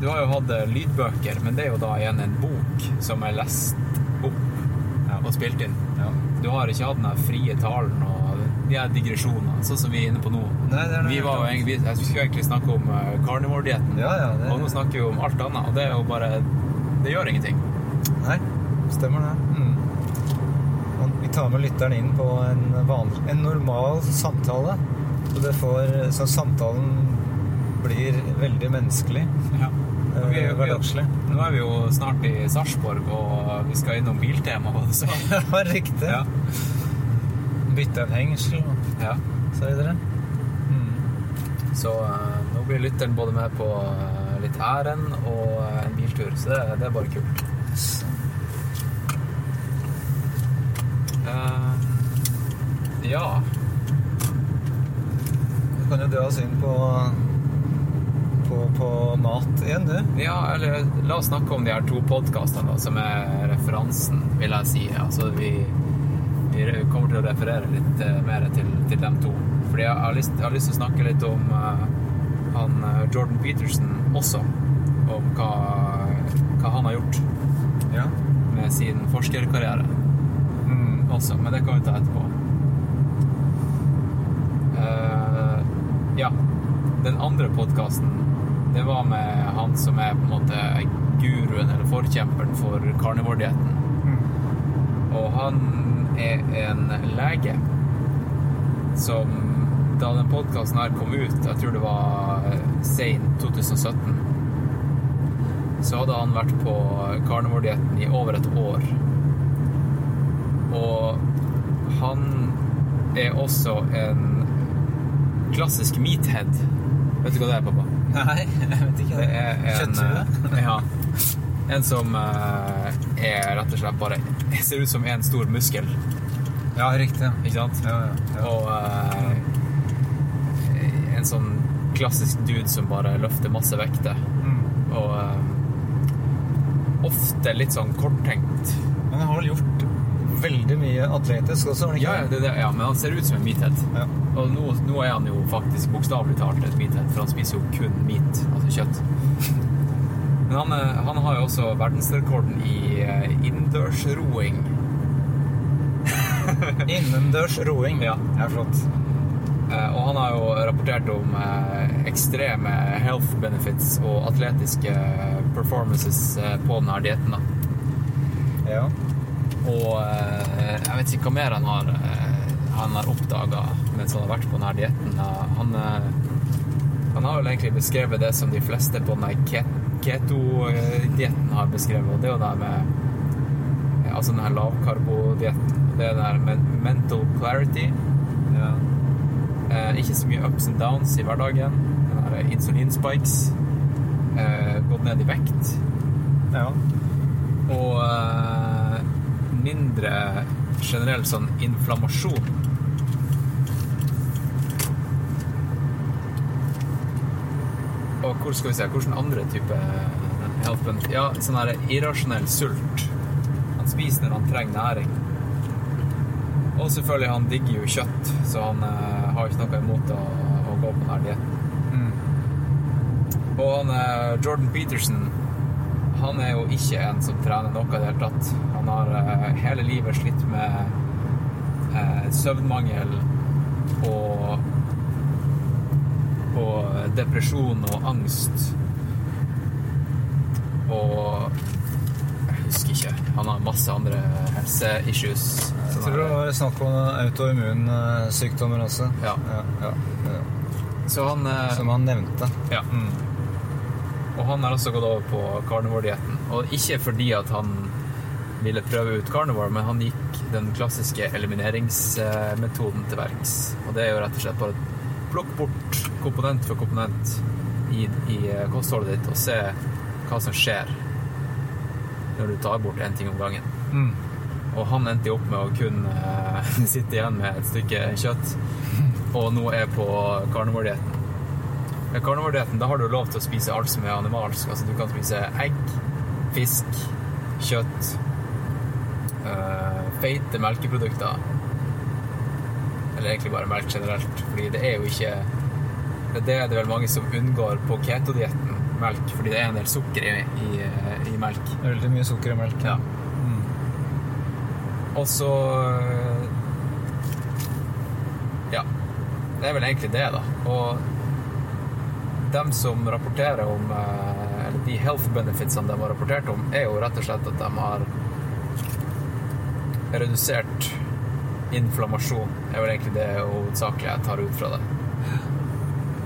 Du har jo hatt eh, lydbøker, men det er jo da igjen en bok som er lest opp og spilt inn. Ja. Du har ikke hatt den der frie talen og de her digresjonene, sånn som vi er inne på nå. Nei, det er Vi var jo egentlig, jeg skulle egentlig snakke om carnivore-dietten, Ja, ja, det- og nå snakker vi om alt annet, og det er jo bare Det gjør ingenting. Nei, stemmer det. Mm. Vi tar med lytteren inn på en, vanlig, en normal samtale. Så, det får, så samtalen blir veldig menneskelig. Ja. Vi- Hverdagslig. Nå er vi jo snart i Sarpsborg, og vi skal innom Biltema. Så. Ja, riktig. Ja. Bytte en hengsel og ja. så videre. Mm. Så eh, nå blir lytteren både med på eh, litt ærend og eh, en biltur, så det, det er bare kult. Uh, ja Du kan jo dra oss inn på, på, på mat igjen, du. Ja, eller la oss snakke om de her to podkastene som er referansen, vil jeg si. Altså, vi, vi kommer til å referere litt eh, mer til, til dem to. Fordi jeg har lyst, jeg har lyst til å snakke litt om uh, han eh, Jordan Peterson også. Om hva, hva han har gjort Ja. med sin forskerkarriere Mm. også. Men det kan vi ta etterpå. Uh, ja. Den andre podkasten, det var med han som er på en måte guruen eller forkjemperen for carnivore-dietten. Mm. Og han er en lege som Da den podkasten her kom ut, jeg tror det var sein 2017, så hadde han vært på carnivore-dietten i over et år. Og han er også en klassisk meathead. Vet du hva det er, pappa? Nei, jeg vet ikke. Det er en eh, Ja. En som eh, er rett og slett bare ser ut som en stor muskel, Ja, riktig. Ikke sant? Ja, ja, ja. Og uh, en sånn klassisk dude som bare løfter masse vekter. Mm. Og uh, ofte litt sånn korttenkt. Men jeg har vel gjort veldig mye atletisk også, Ja, ja, det, det, ja, men han ser ut som en meathead. Ja. Og nå, nå er han jo faktisk bokstavelig talt et meathead, for han spiser jo kun meat, altså kjøtt. Men han, eh, han har jo også verdensrekorden i innendørs roing. Innendørs roing. Ja. Det er flott. Eh, og han har jo rapportert om eh, ekstreme health benefits og atletiske performances eh, på denne dietten. Ja. Og eh, jeg vet ikke hva mer han har, eh, han har oppdaga mens han har vært på denne dietten. Han, eh, han har vel egentlig beskrevet det som de fleste på denne keto-dietten har beskrevet, og det er jo det med Altså denne lavkarbodietten. Det er med mental clarity. ja. Eh, ikke så mye ups and downs i hverdagen. Insulinspikes. Eh, gått ned i vekt. ja. Og eh, mindre generell sånn inflammasjon. Og hvor skal vi se, hvordan andre type helpen? Ja, sånn her irrasjonell sult. Han spiser når han trenger næring. Og selvfølgelig, han digger jo kjøtt, så han eh, har ikke noe imot å, å gå på denne dietten. Mm. Og han, eh, Jordan Peterson han er jo ikke en som trener noe i det hele tatt. Han har eh, hele livet slitt med eh, søvnmangel og og depresjon og angst. Og jeg husker ikke. Han har masse andre helseissues. Jeg tror det var snakk om autoimmunsykdommer også. Ja. Ja, ja, ja. Så han eh, Som han nevnte. Ja. Mm. Og han har også gått over på carnivore-dietten. Og ikke fordi at han ville prøve ut Carnival, men han gikk den klassiske elimineringsmetoden til verks. Og det er jo rett og slett bare plukk bort komponent for komponent i, i kostholdet ditt og se hva som skjer når du tar bort én ting om gangen. Mm. Og han endte jo opp med å kun uh, sitte igjen med et stykke kjøtt, og nå er på carnivore-dietten. Med carnivore-dietten da har du lov til å spise alt som er animalsk. Altså du kan spise egg, fisk, kjøtt, eh, feite melkeprodukter. Eller egentlig bare melk generelt, fordi det er jo ikke Det er det vel mange som unngår på ketodietten, melk, fordi det er en del sukker i, i, i melk. Veldig mye sukker i melk. Ja. Mm. Og så Ja. Det er vel egentlig det, da. Og dem som rapporterer om eh, Eller de health benefitsene de har rapportert om, er jo rett og slett at de har redusert inflammasjon. Det er vel egentlig det hovedsakelig jeg tar ut fra det.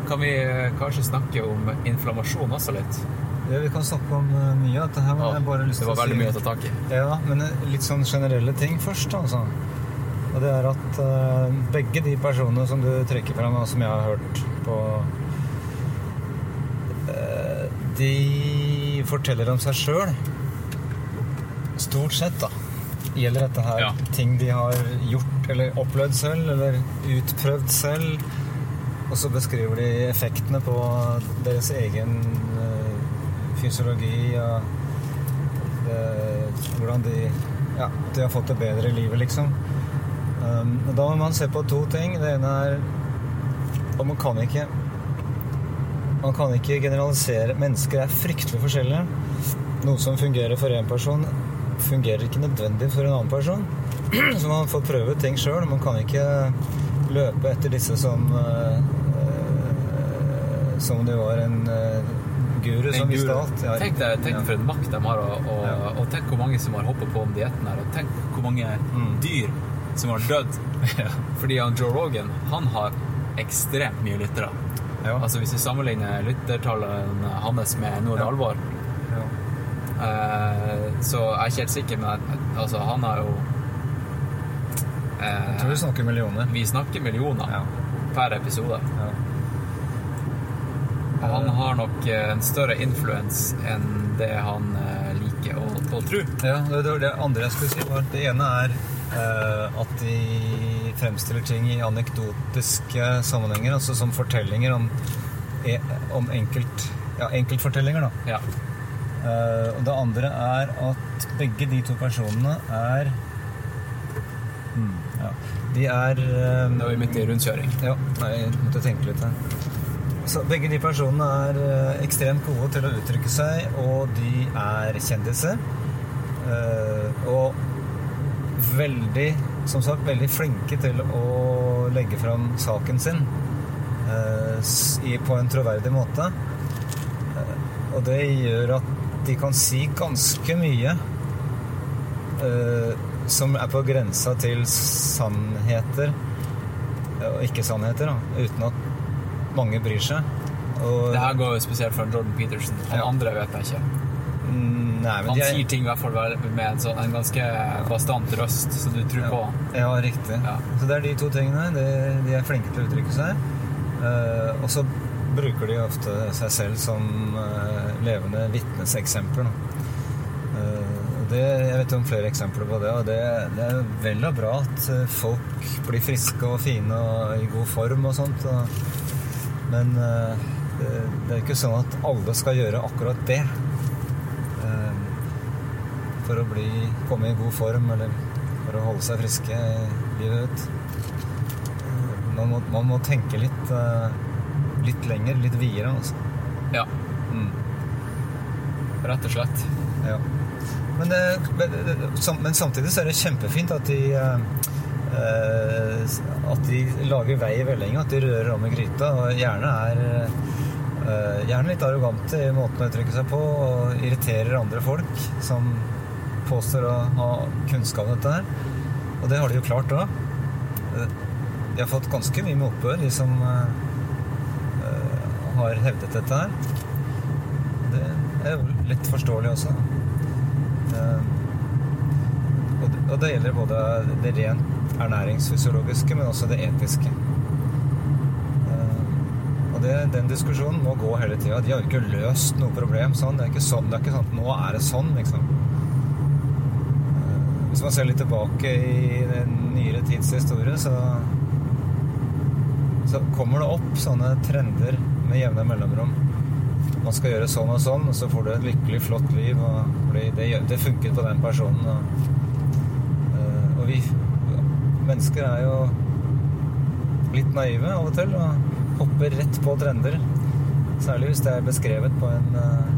Kan vi eh, kanskje snakke om inflammasjon også litt? Ja, vi kan snakke om eh, mye av dette her, men Ja, jeg bare lyst det var veldig mye å ta tak i. Ja, men litt sånn generelle ting først, altså. Og det er at eh, begge de personene som du trekker fram, og som jeg har hørt på eh, De forteller om seg sjøl. Stort sett, da. Gjelder dette her Ja. ting de har gjort eller opplevd selv, eller utprøvd selv. Og så beskriver de effektene på deres egen eh, fysiologi og det, hvordan de ja, de har fått det bedre i livet, liksom. Um, da må man se på to ting. Det ene er Og man kan ikke Man kan ikke generalisere. Mennesker er fryktelig forskjellige. Noe som fungerer for én person, fungerer ikke nødvendig for en annen person. Så man får prøve ting sjøl. Man kan ikke løpe etter disse som eh, eh, Som om det var en eh, guru som visste alt. Ja. Tenk deg tenk for en makt de har, og, og, Ja. og tenk hvor mange som har hoppa på om dietten her, og tenk hvor mange Mm. dyr som har dødd. Ja. Fordi han Joe Rogan, han har ekstremt mye lyttere. Ja. Altså Hvis vi sammenligner lyttertallene hans med Ja. alvor. Eh, så er ikke helt sikker, men altså, han har jo Jeg tror vi snakker millioner. Vi snakker millioner Ja. per episode. Ja. Og han har nok eh, en større influens enn det han liker å, å tro. Ja, det, det, var det andre jeg skulle si, var det ene er eh, at de fremstiller ting i anekdotiske sammenhenger, altså som fortellinger om, e, om enkelt, ja, enkeltfortellinger. Da. Ja. Eh, og det andre er at begge de to personene er mm, ja, De er eh, Det var midt i rundkjøring. ja, nei, jeg måtte tenke litt her. Så begge de personene er eh, ekstremt gode til å uttrykke seg, og de er kjendiser. Og veldig, som sagt, veldig flinke til å legge fram saken sin i, på en troverdig måte. Og det gjør at de kan si ganske mye eh, som er på grensa til sannheter eh, og ikke-sannheter, uten at mange bryr seg. Og, Det her går jo spesielt fra Jordan Peterson. Han Ja. andre vet jeg ikke. Mm, Nei, men Han er- sier ting i hvert fall med en, sånn, en ganske bastant røst, så du tror på. Ja, riktig. Ja. Så det er de to tingene. De, de er flinke til å uttrykke seg. Uh, og så bruker de ofte seg selv som eh, levende vitneseksempler. Eh, det, jeg vet om flere eksempler på det, og det, det er vel og bra at eh, folk blir friske og fine og i god form og sånt. Og, men det, det er ikke sånn at alle skal gjøre akkurat det. For å bli, komme i god form eller for å holde seg friske livet ut. Man må, man må tenke litt, litt lenger, litt videre, altså. Ja, Mm, rett og slett. ja. Men, det, men, samtidig så er det kjempefint at de eh, At de lager vei i vellinga, at de rører om i gryta, og gjerne er eh, Gjerne litt arrogante i måten å uttrykke seg på, og irriterer andre folk som påstår å ha kunnskap om dette her. Og det har de jo klart da. Eh, De har fått ganske mye motbør, de som har hevdet dette her. Det er jo litt forståelig også. Eh, Og det, gjelder både det rent ernæringsfysiologiske, men også det etiske. Eh, Og det, den diskusjonen må gå hele tida. De har jo ikke løst noe problem sånn. Det er ikke sånn, det er ikke sånn at nå er det sånn, liksom. Eh, Hvis man ser litt tilbake i den nyere tids historie, så så kommer det opp sånne trender med jevne mellomrom. Man skal gjøre sånn og sånn, og så får du et lykkelig, flott liv. Og det, det funket på den personen. Og, eh, og vi mennesker er jo litt naive av og til og hopper rett på trender. Særlig hvis det er beskrevet på en eh,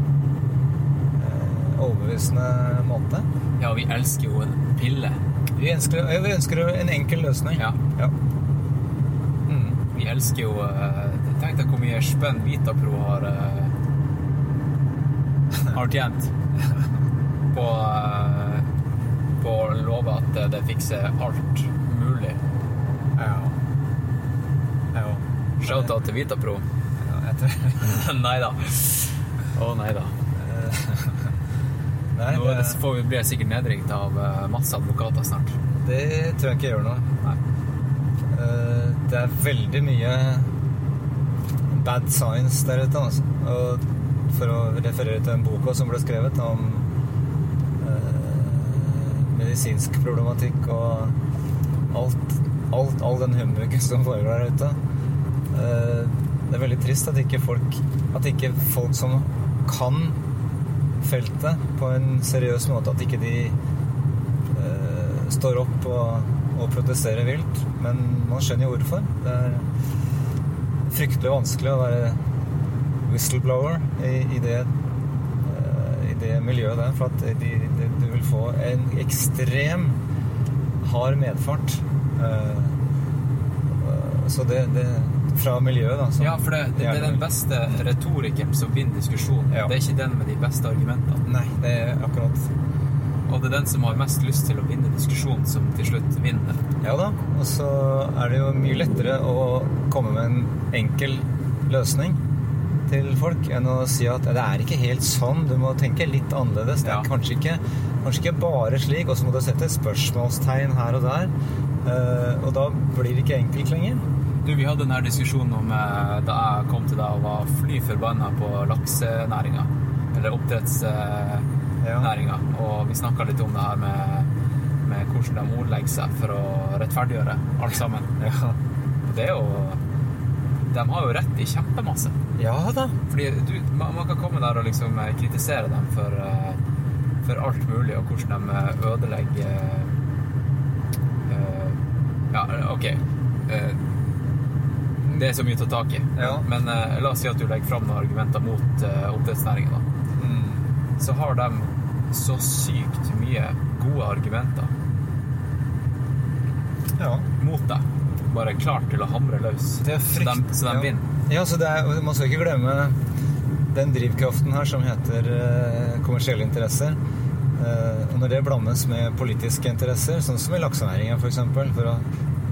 overbevisende måte. Ja, vi elsker jo en pille. Vi ønsker, vi ønsker en enkel løsning. Ja. Ja. Mm. Vi elsker jo eh, Tenk deg hvor mye spenn Vitapro har uh, har tjent på uh, på å love at eh, det fikser alt mulig. Ja. ja. Shout-out til Vitapro. Ja, jeg tror nei da. Å nei da. Nei, Nå det, får vi bli sikkert nedringt av eh, masse advokater snart. det tror jeg ikke gjør noe. Nei. Eh, Det er veldig mye bad science der ute, altså. For å referere til den boka som ble skrevet om eh, medisinsk problematikk og alt, alt, all den humbugen som foregår der ute. Eh, det er veldig trist at ikke folk At ikke folk som kan feltet på en seriøs måte, at ikke de eh, står opp og, og protesterer vilt. Men man skjønner jo hvorfor. Det er fryktelig vanskelig å være whistleblower i, i, det, eh, i det miljøet der. For at de, de, du vil få en ekstrem hard medfart. Eh, så det, det Fra miljøet, da. Ja, for det, det, det er den beste retorikeren som vinner diskusjonen. Ja. Det er ikke den med de beste argumentene. Nei, det er akkurat Og det er den som har mest lyst til å vinne diskusjonen, som til slutt vinner. Ja da. Og så er det jo mye lettere å komme med en enkel løsning til folk enn å si at det er ikke helt sånn, du må tenke litt annerledes. Det er Ja. kanskje, ikke, kanskje ikke bare slik, og så må du sette spørsmålstegn her og der. Eh, og da blir det ikke enkelt lenger. Du, Vi hadde denne diskusjonen om eh, da jeg kom til deg og var fly forbanna på laksenæringa. Eller oppdrettsnæringa. Og vi snakka litt om det her med, med hvordan de ordlegger seg for å rettferdiggjøre alt sammen. Ja, Og det er jo De har jo rett i kjempemasse. ja da. Fordi du, man, man kan komme der og liksom eh, kritisere dem for, eh, for alt mulig, og hvordan de eh, ødelegger uh, Ja, OK. Uh, Det er så mye å ta tak i. Ja. Men uh, la oss si at du legger fram noen argumenter mot uh, oppdrettsnæringen. da. Mm. Så har de så sykt mye gode argumenter Ja. mot deg. bare klar til å hamre løs. Det er Så de, så de ja. vinner. Ja, så er, man skal ikke glemme den drivkraften her som heter eh, kommersielle interesser. Eh, og når det blandes med politiske interesser, sånn som i laksenæringen f.eks., for, for å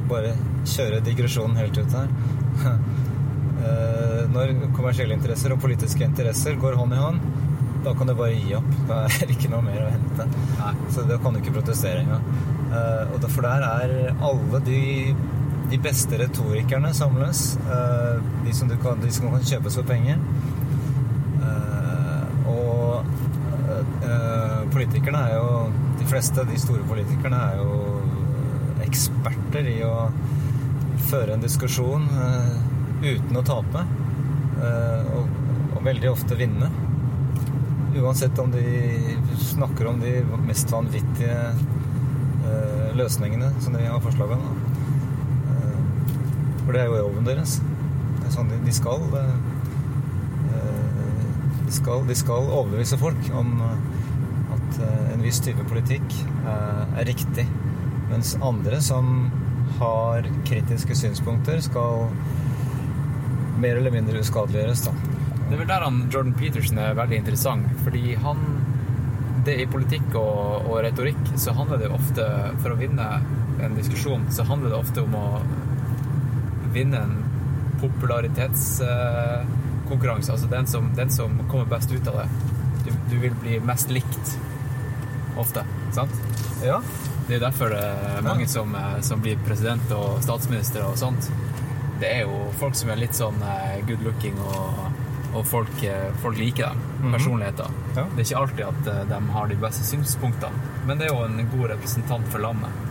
bare kjøre digresjonen helt ut her eh, Når kommersielle interesser og politiske interesser går hånd i hånd, da kan du bare gi opp. Da er det ikke noe mer å hente. Nei. Så da kan du ikke protestere engang. Uh, og derfor der er alle de, de beste retorikerne samles. Uh, de, som du kan, de som kan kjøpes for penger. Uh, og politikerne er jo De fleste, de store politikerne, er jo eksperter i å føre en diskusjon uten å tape. og, og veldig ofte vinne. Uansett om de snakker om de mest vanvittige eh, løsningene som de har forslag om. Eh, for det er jo jobben deres. Det er sånn de, de skal eh, de skal, skal overbevise folk om eh, at eh, en viss type politikk eh, er riktig. Mens andre som har kritiske synspunkter, skal mer eller mindre uskadeliggjøres. da. Det er vel der han Jordan Peterson er veldig interessant, fordi han det I politikk og, og retorikk så handler det ofte For å vinne en diskusjon, så handler det ofte om å vinne en popularitetskonkurranse. altså den som, den som kommer best ut av det. Du, du vil bli mest likt ofte, sant? Ja. Det er derfor det er mange som, eh, som blir president og statsminister og sånt. Det er jo folk som er litt sånn eh, good looking, og, og folk, eh, folk liker dem. Personligheter. Ja. Det er ikke alltid at eh, de har de beste synspunktene, men det er jo en god representant for landet.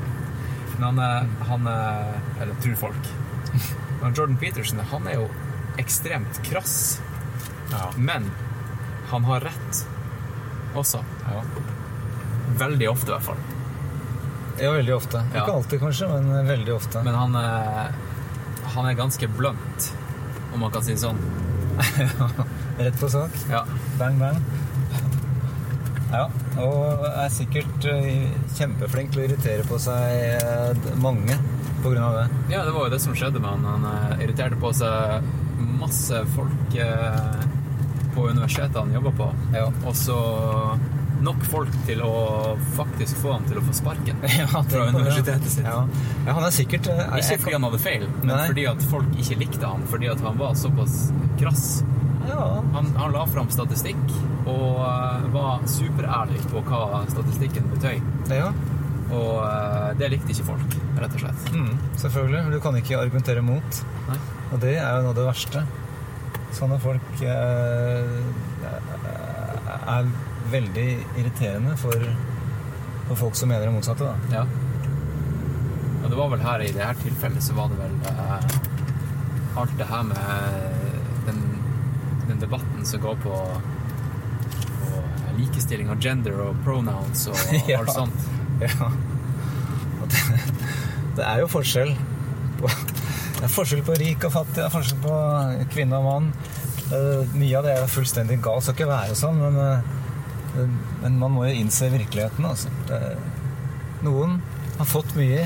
Men han er, han er Eller tror folk. Men Jordan Peterson han er jo ekstremt krass, men han har rett også. Veldig ofte, i hvert fall. ja, veldig ofte. Ja. Ikke alltid, kanskje, men veldig ofte. Men han er, han er ganske blunt, om man kan si det sånn. Rett på sak. Ja. Bang, bang. Ja, og er sikkert eh, kjempeflink til å irritere på seg eh, mange på grunn av det. ja, det var jo det som skjedde med han. Han eh, irriterte på seg masse folk på universitetet han jobba på. Ja. Og så nok folk til å faktisk få han til å få sparken Ja, fra universitetet sitt. Ja. ja, han er sikkert eh, Ikke fordi han hadde feil, men Nei. fordi at folk ikke likte han fordi at han var såpass krass. Ja, Han, han la fram statistikk og uh, var superærlig på hva statistikken betøy. ja. Og uh, det likte ikke folk, rett og slett. Mm, selvfølgelig. Du kan ikke argumentere mot. Nei. Og det er jo noe av det verste. Sånne folk uh, er veldig irriterende for, for folk som mener det motsatte. Da. Ja. Og det var vel her i det her tilfellet så var det vel eh, alt det her med den, den debatten som går på, på likestilling av gender og pronouns og Ja. alt sånt. Ja. Det, det er jo forskjell på Det er forskjell på rik og fattig, det er forskjell på kvinne og mann. Uh, mye av det er fullstendig galt, skal ikke være sånn, men, eh, men man må jo innse virkeligheten. Altså. Noen har fått mye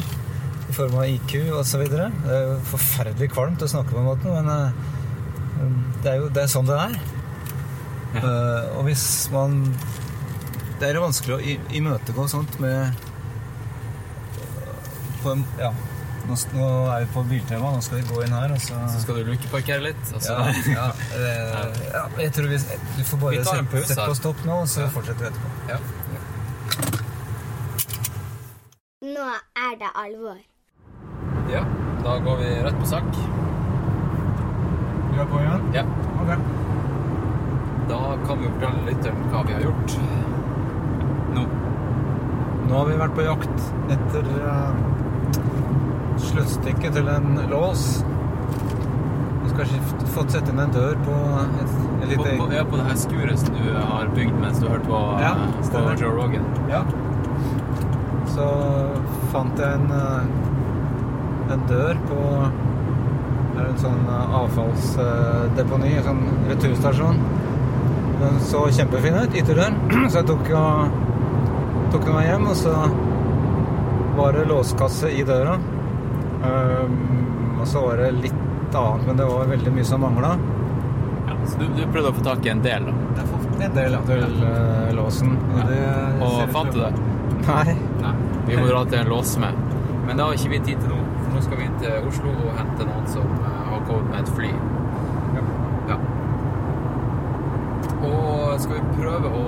i form av IQ osv. Det er jo forferdelig kvalmt å snakke på en måte, men eh, det er jo det er sånn det er. Eh, og hvis man Det er jo vanskelig å imøtegå sånt med på en, Ja. Nå, nå er vi på biltema, nå skal vi gå inn her, og så Så skal du lukeparkere litt. Og så, ja, ja, det, ja, jeg tror vi Du får bare sette, pause på stopp nå, og så Ja. fortsetter vi etterpå. Ja. Nå er det alvor. ja, da går vi rett på sak. Du er på igjen? Ja. Ok. Da kan vi jo fortelle litt hva vi har gjort nå. Nå har vi vært på jakt etter uh, sluttstykket til en lås. Du skal skift, fått sette inn en dør på et, et På, lite på, ja, på det her skuret som du har bygd mens du har hørt på, Ja, eh, på. Joe Rogan. Ja. Så fant jeg en, eh, en dør på det er en sånn eh, avfallsdeponi, en sånn returstasjon. Den så kjempefin ut, ytterdøren, så jeg tok, og, tok den med hjem, og så var det låskasse i døra. Um, Og så var det litt annet, men det var veldig mye som mangla. Ja, så du, du prøvde å få tak i en del, da? Jeg har fått en del til uh, låsen. Og, det Og fant du det? Nei. Nei. Vi må dra til en låsmed. Men det har ikke vi tid til nå, for nå skal vi inn til Oslo og hente noen som eh, har kommet med et fly. Ja. Ja. Og skal vi prøve å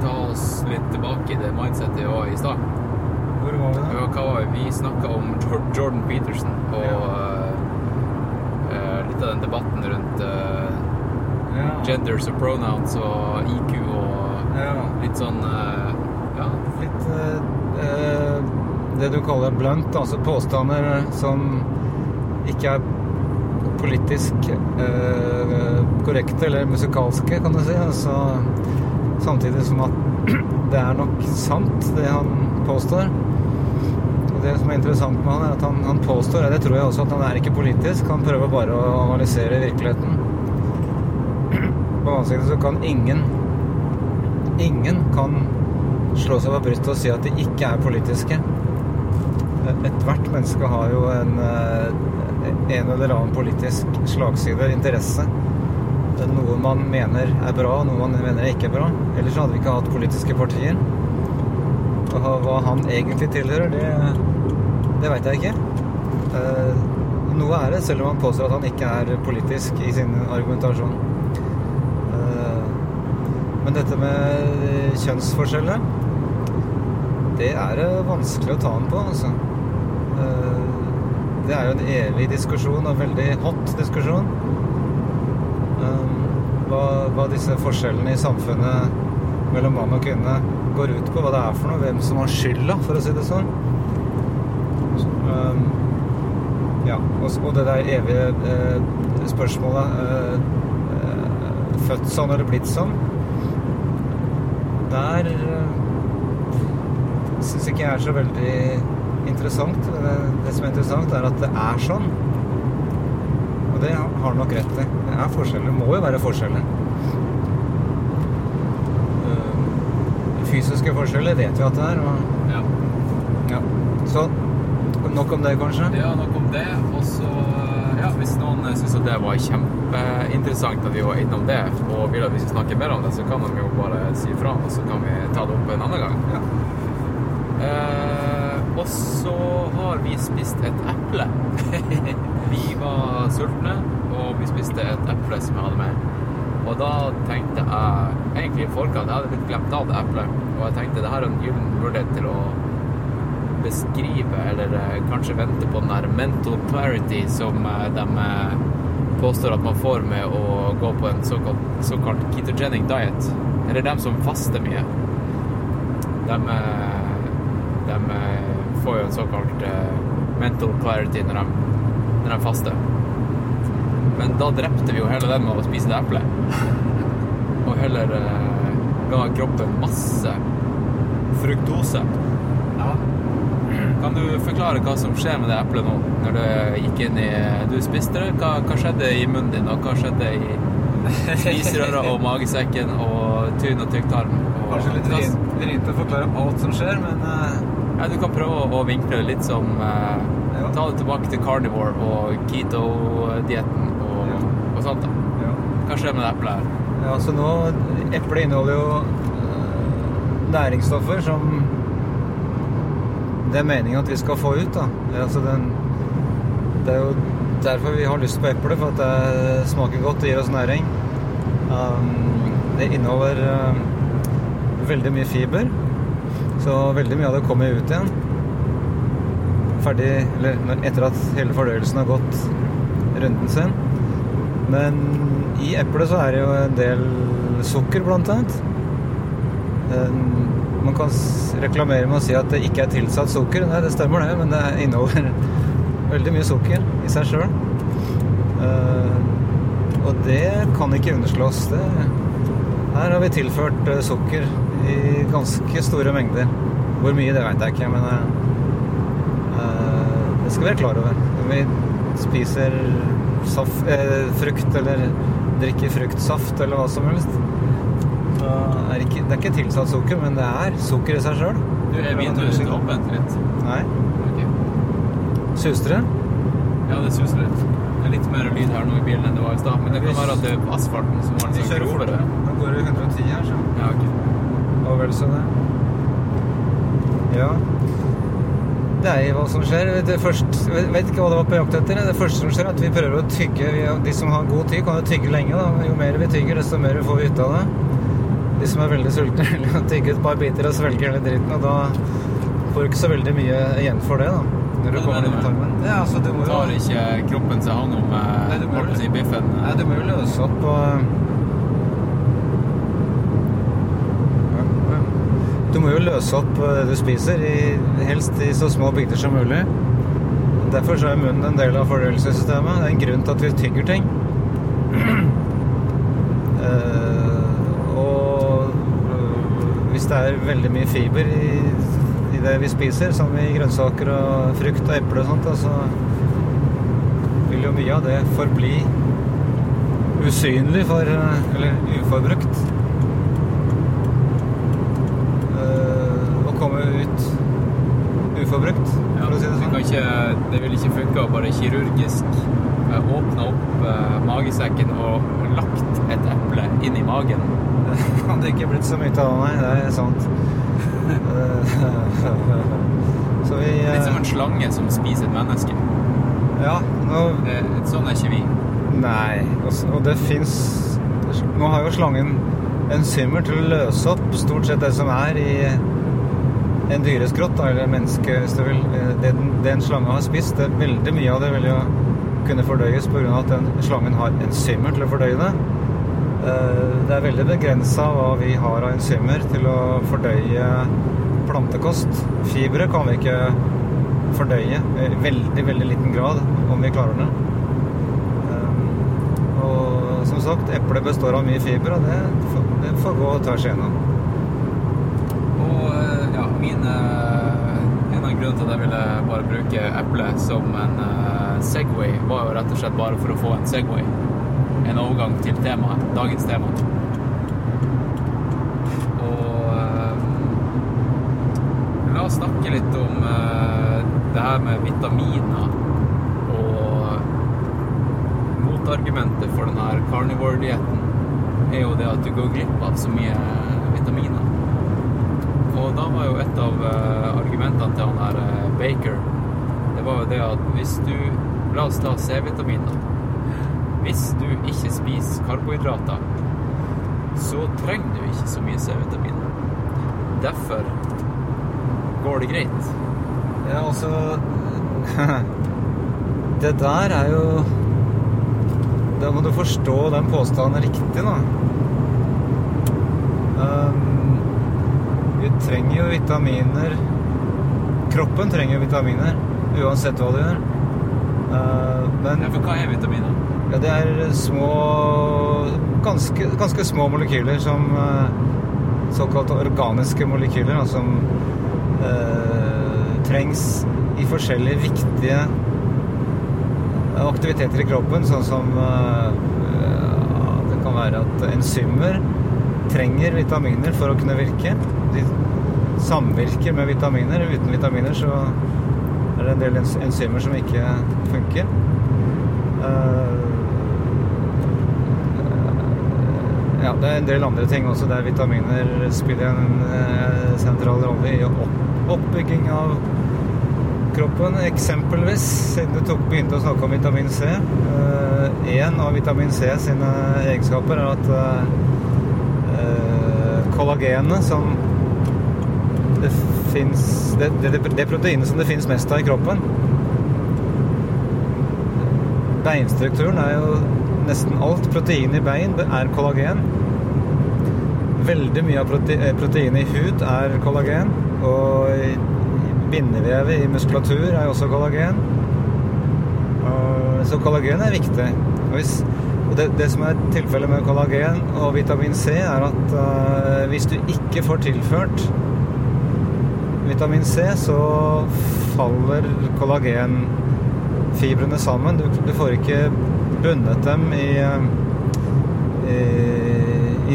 ta oss litt tilbake i det mindsetet vi var i stad? Hvor var vi da? Ja, Hva var vi? Vi snakka om Jordan Peterson og ja. uh, litt av den debatten rundt uh, Ja. genders og pronouns og IQ og litt sånn uh, Ja. Litt det du kaller blunt, altså påstander som ikke er politisk eh, korrekte eller musikalske, kan du si. Altså, samtidig som at det er nok sant, det han påstår. Det som er interessant med han, er at han, han påstår, det tror jeg også, at han er ikke politisk. Han prøver bare å analysere virkeligheten. På ansiktet så kan ingen Ingen kan slå seg på brystet og si at de ikke er politiske. Ethvert menneske har jo en, eh, en eller annen politisk slagside, interesse. Er Noe man mener er bra, noe man mener er ikke bra. Ellers hadde vi ikke hatt politiske partier. Og hva han egentlig tilhører, det, det veit jeg ikke. Eh, Noe er det, selv om han påstår at han ikke er politisk i sin argumentasjon. Eh, Men dette med kjønnsforskjeller det er det vanskelig å ta den på, altså. Eh, Det er jo en evig diskusjon, og veldig hot diskusjon. Eh, Hva, hva disse forskjellene i samfunnet mellom mann og kvinne går ut på. Hva det er for noe. Hvem som har skylda, for å si det sånn. Eh, Ja, og, det der evige eh, spørsmålet eh, eh, Født sånn eller blitt sånn? Der syns ikke jeg er så veldig interessant. Det, det som er interessant, er at det er sånn. Og det har han nok rett i. Det er forskjeller. Det må jo være forskjeller. Eh, Fysiske forskjeller vet vi at det er. Og, ja. ja. Så nok om det, kanskje? Ja, nok om det. Og så, ja, hvis noen syns at det var kjempeinteressant at vi var innom det, og vil at vi skal snakke mer om det, så kan de jo bare si ifra, og så kan vi ta det opp en annen gang. Ja. Eh, og så har vi spist et eple. vi var sultne, og vi spiste et eple som jeg hadde med. Og da tenkte jeg egentlig i forkant Jeg hadde litt glemt av det eplet, og jeg tenkte det her er en gyllen mulighet til å beskrive, eller eh, kanskje vente på den der mental clarity som eh, de eh, påstår at man får med å gå på en såkalt, såkalt ketogenic diet. Eller dem som faster mye. De, de får jo en såkalt mental clarity når de, når de faster. Men da drepte vi jo hele den med å spise det eplet. Og heller ga kroppen masse fruktose. Kan du forklare hva som skjer med det eplet nå, når du gikk inn i Du spiste det, hva, hva skjedde i munnen din, og hva skjedde i spiserøra og magesekken og tynn og tykktarm? Kanskje litt vrient å forklare alt som skjer, men uh... Ja, du kan prøve å, å vinkle det litt som uh, Ja. Ta det tilbake til carnivore og keto-dietten og, Ja. og sånt. da. Hva skjer med det eplet her? Ja, så nå Eplet inneholder jo øh, næringsstoffer som det er meningen at vi skal få ut. da. Altså den, det er jo derfor vi har lyst på eple, for at det smaker godt og gir oss næring. Um, det inneholder um, veldig mye fiber, så veldig mye av det kommer ut igjen. Ferdig, eller etter at hele fordøyelsen har gått runden sin. Men i eplet så er det jo en del sukker, blant annet. Um, Man kan reklamere med å si at det ikke er tilsatt sukker. Nei, det stemmer det, men det inneholder veldig mye sukker i seg sjøl. og det kan ikke underslås. Det, her har vi tilført eh, sukker i ganske store mengder. Hvor mye, det veit jeg ikke, men eh, eh, det skal vi være klar over. Når vi spiser saft, eh, frukt eller drikker fruktsaft eller hva som helst, så er det, ikke, det er ikke tilsatt sukker, men det er sukker i seg sjøl. Du, er vinduet opp åpent litt? Nei. Okay. Suster det? Ja, det suser litt. Det er litt mer lyd her nå i bilen enn det var i stad. Men det kan være at det er asfalten som var en sånn kjører det. Nå går det 110 her, så. Ja, ok. Og vel så det. Ja. Det er hva som skjer. Det første, jeg vet ikke hva det var på jakt etter. Det første som skjer, er at vi prøver å tygge. De som har god tid, kan jo tygge lenge. da. Jo mer vi tygger, desto mer får vi ut av det. De som er veldig sultne, vil jo tygge et par biter og svelge hele dritten. Og da får du ikke så veldig mye igjen for det, da. Når du kommer inn i tarmen. Ja, altså, du må jo Tar ikke kroppen seg hånd om eh, Nei, må si biffen? Nei, du må jo løse opp og Du må jo løse opp eh, det du spiser, i, helst i så små biter som mulig. Derfor så er munnen en del av fordøyelsessystemet. Det er en grunn til at vi tygger ting. Eh, og det er veldig mye fiber i, i det vi spiser, som i grønnsaker og frukt og eple og sånt, så vil jo mye av det forbli usynlig for eh, Eller uforbrukt. Å Og komme ut uforbrukt, Ja, for å si det det, sånn. kan ikke, det vil ikke funke å bare kirurgisk eh, åpne opp eh, magesekken og lagt et eple inn i magen. Hadde ikke blitt så mye av meg, det er sant. Eh, så vi eh, Litt som en slange som spiser et menneske. Ja, nå Det, sånn er ikke vi. Nei. Og, det fins Nå har jo slangen enzymer til å løse opp stort sett det som er i en dyreskrott, eller menneske, hvis du vil. Det, det en slange har spist, det, veldig mye av det vil jo kunne fordøyes pga. at den slangen har enzymer til å fordøye det. Eh, Det er veldig begrensa hva vi har av enzymer til å fordøye plantekost. Fibre kan vi ikke fordøye i veldig, veldig liten grad, om vi klarer det. Um, Og som sagt, eple består av mye fiber, og det, får- gå tvers igjennom. Og eh, ja, mine En av grunnene til at jeg ville bare bruke eple som en uh, Segway, var jo rett og slett bare for å få en Segway. En overgang til temaet. Dagens tema. Og eh, la oss snakke litt om eh, det her med vitaminer og motargumentet for den her carnivore-dietten er jo det at du går glipp av så mye vitaminer. Og da var jo et av eh, argumentene til han her eh, Baker Det var jo det at hvis du La oss ta C-vitaminer. Hvis du ikke spiser karbohydrater, så trenger du ikke så mye C-vitaminer. Derfor går det greit. Ja, altså Det der er jo Da må du forstå den påstanden riktig, da. Um, vi trenger jo vitaminer Kroppen trenger jo vitaminer uansett hva du gjør. Uh, men Ja, for hva er? Ja, det er små ganske, ganske små molekyler som Såkalt Såkalte organiske molekyler, da, som eh, trengs i forskjellige viktige aktiviteter i kroppen, sånn som eh, Det kan være at enzymer trenger vitaminer for å kunne virke. De samvirker med vitaminer. Uten vitaminer så er det en del enzymer som ikke funker. Eh, ja, det er en del andre ting også der vitaminer spiller en eh, sentral rolle i opp, oppbygging av kroppen. Eksempelvis, siden du tok, begynte å snakke om vitamin C. Én av vitamin C sine egenskaper er at eh, eh, kollagenet som det fins det, det, det proteinet som det fins mest av i kroppen Beinstrukturen er jo nesten alt. Protein i bein er kollagen. Veldig mye av eh, proteinet i hud er kollagen. Og bindevevet i muskulatur er også kollagen. Så kollagen er viktig. Og, og det, det som er tilfellet med kollagen og vitamin C, er at uh, hvis du ikke får tilført vitamin C, så faller kollagenfibrene sammen. Du, du får ikke bundet dem i, uh,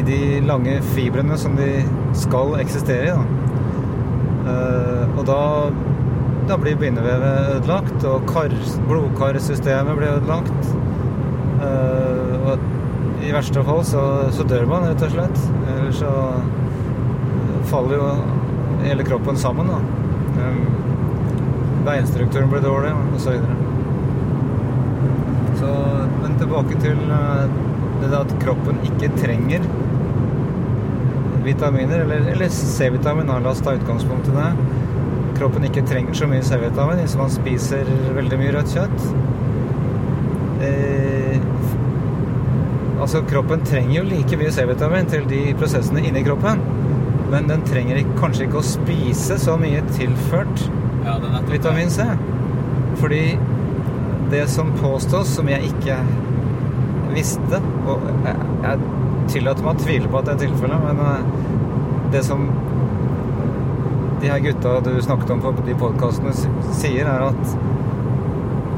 de lange fibrene som de skal eksistere i. Da. Eh, og da, da blir bindevevet ødelagt, og kar, blodkarsystemet blir ødelagt. Eh, og i verste fall så, så dør man, rett og slett. Eller så faller jo hele kroppen sammen, da. Beinstrukturen blir dårlig, og så. Så, men tilbake til eh, det at kroppen ikke trenger vitaminer, eller, eller C-vitamin, la oss ta utgangspunkt i det. Kroppen ikke trenger så mye C-vitamin hvis man spiser veldig mye rødt kjøtt. Eh, altså, kroppen trenger jo like mye C-vitamin til de prosessene inni kroppen. Men den trenger ikke, kanskje ikke å spise så mye tilført Ja, vitamin C. Fordi det som påstås, som jeg ikke visste Og jeg, jeg tillater meg å tvile på at det er tilfellet, men eh, det som de her gutta du snakket om på de podkastene sier, er at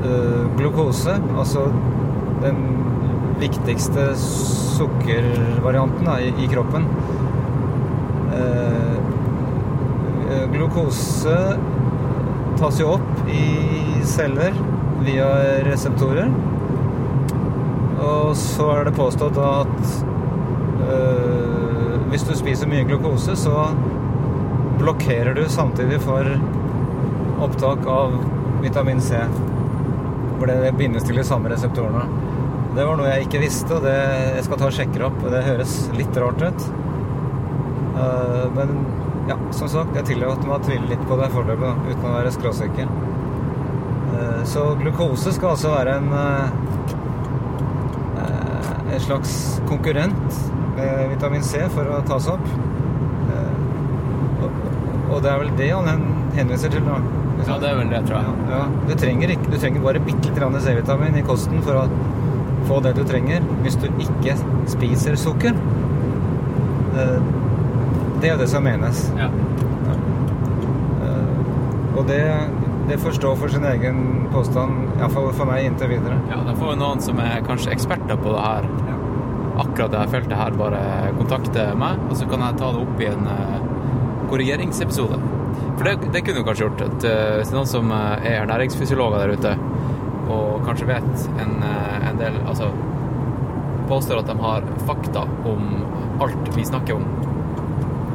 øh, glukose, altså den viktigste sukkervarianten da, i, i kroppen eh, eh, Glukose tas jo opp i celler via reseptorer. Og så er det påstått at øh, hvis du spiser mye glukose, så blokkerer du samtidig for opptak av vitamin C. For det bindes til de samme reseptorene. Det var noe jeg ikke visste, og det jeg skal ta og sjekke opp. Det høres litt rart ut. Eh, men ja, som sagt, jeg tillater meg å tvile litt på det foreløpig, uten å være skråsikker. Eh, Så glukose skal altså være en eh, en slags konkurrent vitamin C for å tas opp. Eh, og- det er vel det han henviser til, da. Ja, det er vel det, tror jeg. Ja, ja. Du, trenger ikke, du trenger bare bitte litt C-vitamin i kosten for å få det du trenger hvis du ikke spiser sukker. Eh, Det er jo det som menes. Ja. Eh, Og det, det får stå for sin egen påstand, iallfall for meg inntil videre. Ja, da får jo noen som er kanskje eksperter på det her, akkurat dette feltet her, bare kontakte meg, og så kan jeg ta det opp i en eh, korrigeringsepisode. For det, det kunne du kanskje gjort. At, eh, hvis noen som eh, er ernæringsfysiologer der ute, og kanskje vet en, en del Altså påstår at de har fakta om alt vi snakker om,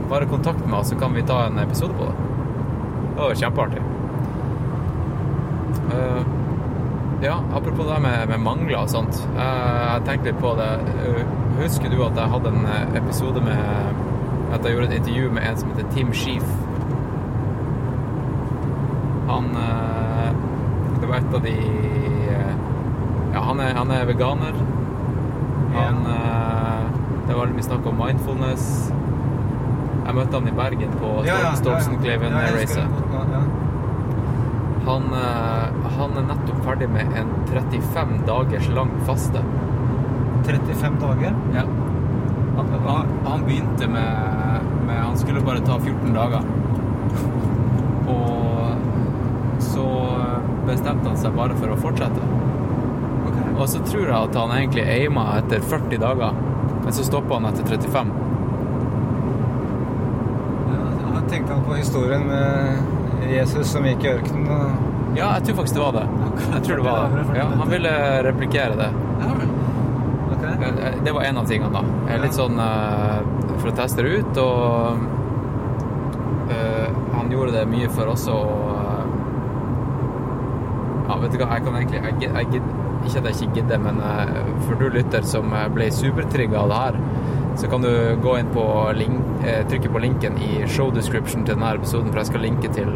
bare kontakt oss, så kan vi ta en episode på det. Det var kjempeartig. Eh, ja, apropos det med, med mangler og sånt. Eh, jeg tenkte litt på det. Eh, husker du at jeg hadde en eh, episode med At jeg gjorde et intervju med en som heter Tim Sheef? Han Det var et av de Ja, han er, han er veganer. Han Det var mye snakk om mindfulness. Jeg møtte han i Bergen på Stolsenklaven-racet. Ja, ja. Han, eh, han er nettopp ferdig med en 35 dagers lang faste. 35 dager. Ja. Han, han, han begynte med, med Han skulle bare ta 14 dager. Og så bestemte han seg bare for å fortsette. Og så tror jeg at han egentlig aima etter 40 dager, men så stoppa han etter 35. Ja, jeg tenkte han på historien med Jesus som gikk i ørkenen. Og... Ja, jeg tror faktisk det var det. Jeg tror det var det. Ja, han ville replikere det. Eh, Det var en av tingene, da. Litt sånn eh, for å teste det ut, og eh, han gjorde det mye for også å Ja, vet du hva, jeg kan egentlig jeg, jeg, gid- Ikke at jeg ikke gidder, men for du lytter som ble supertrigga av det her, så kan du gå inn på link, trykke på linken i show description til denne episoden, for jeg skal linke til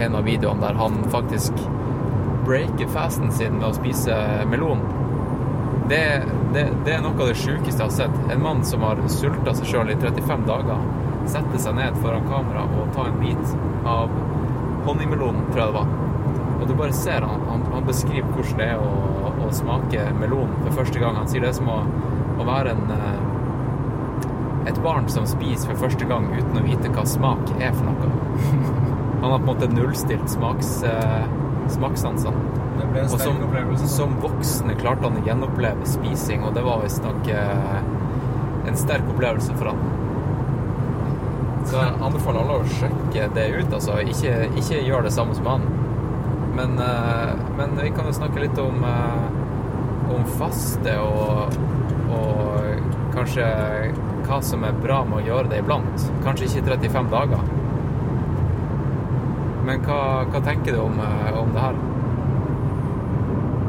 en av videoene der han faktisk breaker fasten sin med å spise melon. Det, det, det er noe av det sjukeste jeg har sett. En mann som har sulta seg sjøl i 35 dager, setter seg ned foran kamera og tar en bit av honningmelon, tror jeg det var. Og du bare ser han, han, han beskriver hvordan det er å, å smake melon for første gang. Han sier det er som å, å være en eh, et barn som spiser for første gang uten å vite hva smak er for noe. Han har på en måte nullstilt smaks, eh, smakssansene. Det ble en sterk som, opplevelse. som voksne klarte han å gjenoppleve spising, og det var visstnok eh, en sterk opplevelse for han. Så jeg anbefaler alle å sjekke det ut. Altså. Ikke, ikke gjør det samme som han. Men, eh, men vi kan jo snakke litt om, eh, om faste og, og kanskje hva som er bra med å gjøre det iblant. Kanskje ikke 35 dager. Men hva, hva tenker du om, eh, om det her?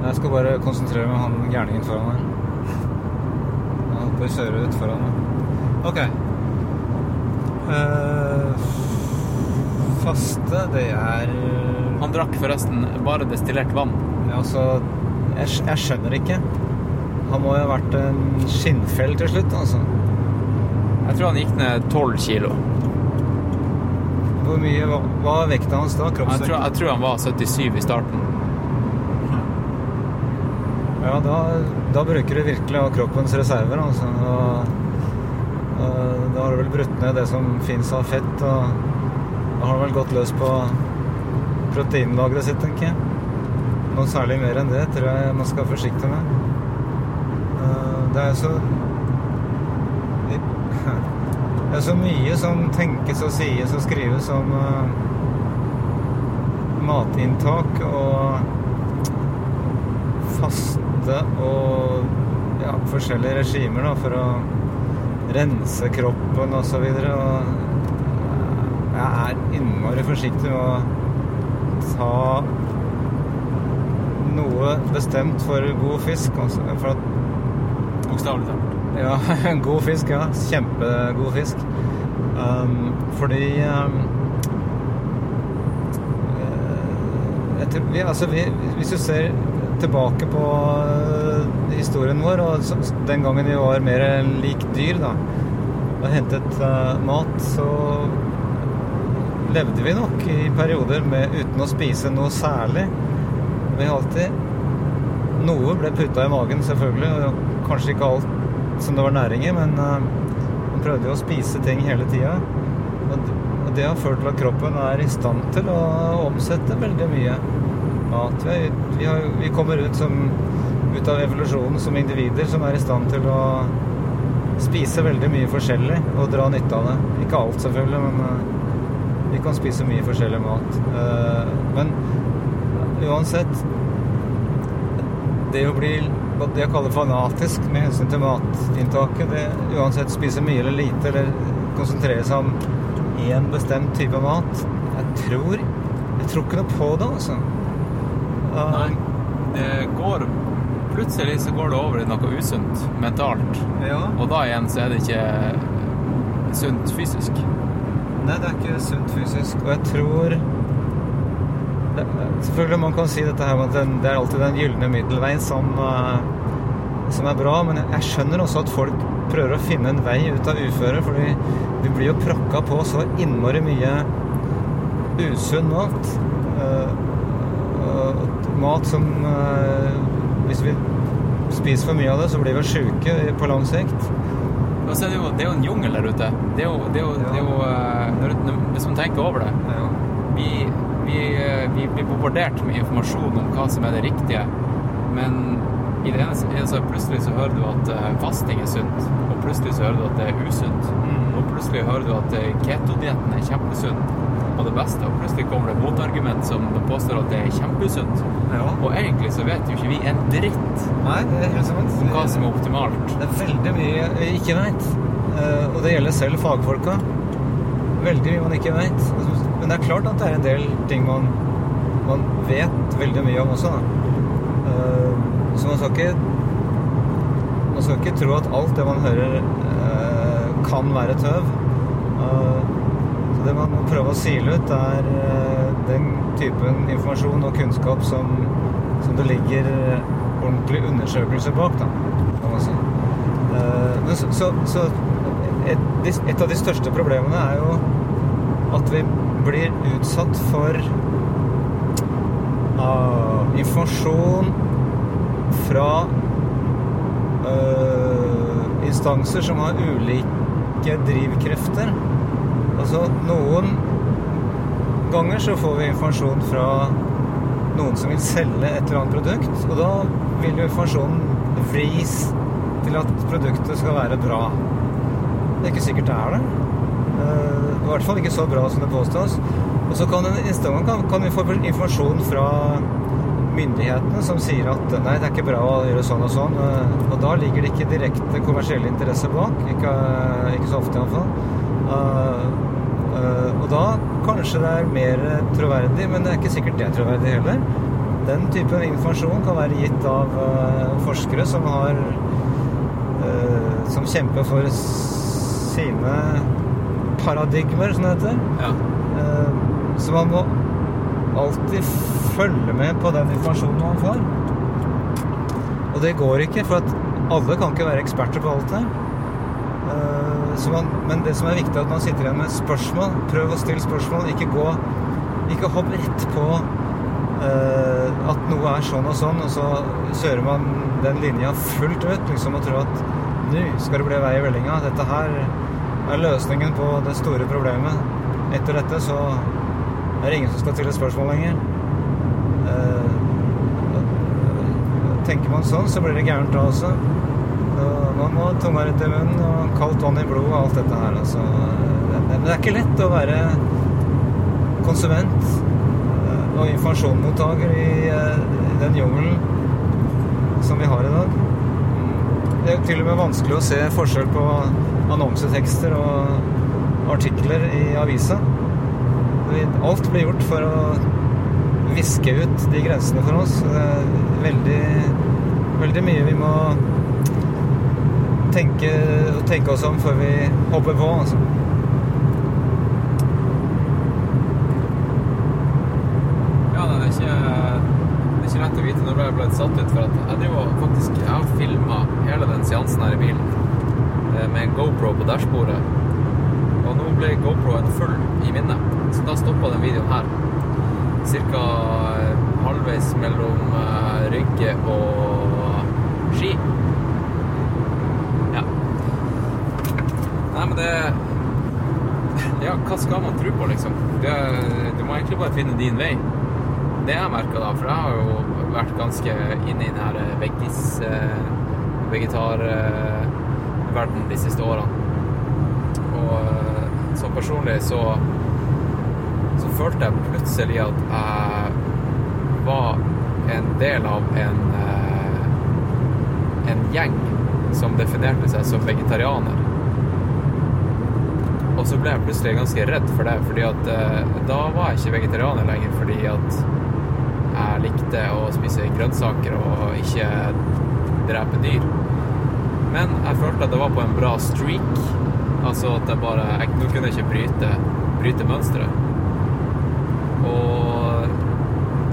Jeg skal bare konsentrere meg om han gærningen foran her. Han holdt på å kjøre ut foran meg. Ok. Uh, faste, det er Han drakk forresten bare destillert vann. Ja, Altså, jeg, jeg skjønner ikke. Han må jo ha vært en skinnfell til slutt, altså. Jeg tror han gikk ned 12 kilo. Hvor mye hva var vekta hans da? Jeg tror, jeg tror han var 77 i starten. Ja, da, da bruker du virkelig av kroppens reserver, altså. Og, og da har du vel brutt ned det som fins av fett, og da har du vel gått løs på proteinlageret sitt, tenker jeg. Noe særlig mer enn det tror jeg man skal være forsiktig med. Eh, Det er så Det er så mye som tenkes og sies og skrives om uh, matinntak og faste og ja, forskjellige regimer da, for å rense kroppen og så videre. Og jeg er innmari forsiktig med å ta noe bestemt for god fisk. Altså, for at Bokstavelig talt. Ja, god fisk, ja. Kjempegod fisk. Um, fordi um, etter, vi, altså vi, Hvis du ser tilbake på eh, historien vår, og den gangen vi var mer lik dyr da, og hentet uh, mat, så levde vi nok i perioder med, uten å spise noe særlig. Vi alltid Noe ble putta i magen, selvfølgelig. og Kanskje ikke alt som det var næring i, men eh, man prøvde jo å spise ting hele tida. Og, det har ført til at kroppen er i stand til å omsette veldig mye mat. Vi, vi, har, vi kommer ut, som, ut av evolusjonen som individer som er i stand til å spise veldig mye forskjellig og dra nytte av det. Ikke alt, selvfølgelig, men eh, vi kan spise mye forskjellig mat. Eh, men uansett det å bli hva det jeg kaller fanatisk med hensyn til matinntaket, det uansett spise mye eller lite, eller konsentrere seg om én bestemt type mat Jeg tror Jeg tror ikke noe på det, altså. Uh, Nei. Det går Plutselig så går det over i noe usunt mentalt. Ja. Og da igjen så er det ikke sunt fysisk. Nei, det er ikke sunt fysisk. Og jeg tror det, Selvfølgelig man kan si dette her med at den, det er alltid den gylne middelveien som, eh, som er bra, men jeg, skjønner også at folk prøver å finne en vei ut av uføret, fordi vi blir jo prakka på så innmari mye usunn mat. Eh, mat som eh, Hvis vi spiser for mye av det, så blir vi sjuke på lang sikt. Altså, det, er det, jo, det er jo en jungel der ute. Det er jo, det er jo, det er jo når, når, Hvis man tenker over det vi, vi, eh, vi blir bombardert med informasjon om hva som er det riktige, men i det ene, så plutselig så hører du at eh, fasting er sunt, og plutselig så hører du at det er usunt, og plutselig hører du at eh, ketodietten er kjempesunn og det beste, og plutselig kommer det et motargument som påstår at det er kjempesunt. Ja. Og egentlig så vet jo ikke vi en dritt Nei, det er helt sant. om hva som er optimalt. Det er veldig mye vi ikke veit. Og det gjelder selv fagfolka. Veldig mye man ikke veit. Men det er klart at det er en del ting man, man vet veldig mye om også. Eh, Så man skal ikke Man skal ikke tro at alt det man hører, eh, kan være tøv. Eh, Så det man må prøve å sile ut, er den typen informasjon og kunnskap som, som det ligger ordentlig undersøkelse bak, da, kan man si. Så, så, så et, et av de største problemene er jo at vi blir utsatt for uh, informasjon fra uh, instanser som har ulike drivkrefter. Altså noen ganger så får vi informasjon fra noen som vil selge et eller annet produkt, og da vil jo informasjonen vris til at produktet skal være bra. Det er ikke sikkert det er det. Eh, I hvert fall ikke så bra som det påstås. Og så kan, kan, kan vi få informasjon fra myndighetene som sier at nei, det er ikke bra å gjøre sånn og sånn. eh, Og da ligger det ikke direkte kommersielle interesser bak. Ikke, ikke så ofte iallfall. Uh, uh, og da kanskje det er mer troverdig, men det er ikke sikkert det er troverdig heller. Den typen informasjon kan være gitt av eh, forskere som har eh, Som kjemper for sine paradigmer, som det heter. Ja. Eh, Så man må alltid følge med på den informasjonen man får. Og det går ikke, for at alle kan ikke være eksperter på alt det. Eh, Så man, men det som er viktig, er at man sitter igjen med spørsmål. Prøv å stille spørsmål. Ikke gå Ikke hopp rett på eh, at noe er sånn og sånn, og så kjører man den linja fullt ut liksom og tror at nå skal det bli vei i vellinga. Dette her er løsningen på det store problemet. Etter dette så er det ingen som skal stille spørsmål lenger. Eh, tenker man sånn, så blir det gærent da også. Man må ha tunga rett i munnen og kaldt vann i blodet og alt dette her. Altså. Det, det, er ikke lett å være konsument eh, og informasjonsmottaker i eh, den jungelen som vi har i dag. Det er jo til og med vanskelig å se forskjell på annonsetekster og artikler i avisa. Alt blir gjort for å viske ut de grensene for oss. Det er veldig, veldig mye vi må tenke, tenke oss om før vi hopper på. Altså. Ikke, lett å vite når du blitt satt ut, for at jeg jeg har filma hele den seansen her i bilen med en GoPro på dashbordet. Og nå ble GoProen full i minnet, så da stoppa den videoen her. Cirka eh, halvveis mellom eh, Rygge og Ski. Ja. Nei, men det Ja, hva skal man tro på, liksom? Det, du må egentlig bare finne din vei det jeg merka da, for jeg har jo vært ganske inne i den her veggis, eh, vegetarverden de siste årene. Og eh, så personlig så så følte jeg plutselig at jeg var en del av en eh, en gjeng som definerte seg som vegetarianer. Og så ble jeg plutselig ganske redd for det, fordi at eh, da var jeg ikke vegetarianer lenger fordi at jeg likte å spise grønnsaker og ikke drepe dyr. Men jeg følte at det var på en bra streak. Altså at jeg bare jeg, Nå kunne jeg ikke bryte, bryte mønsteret. Og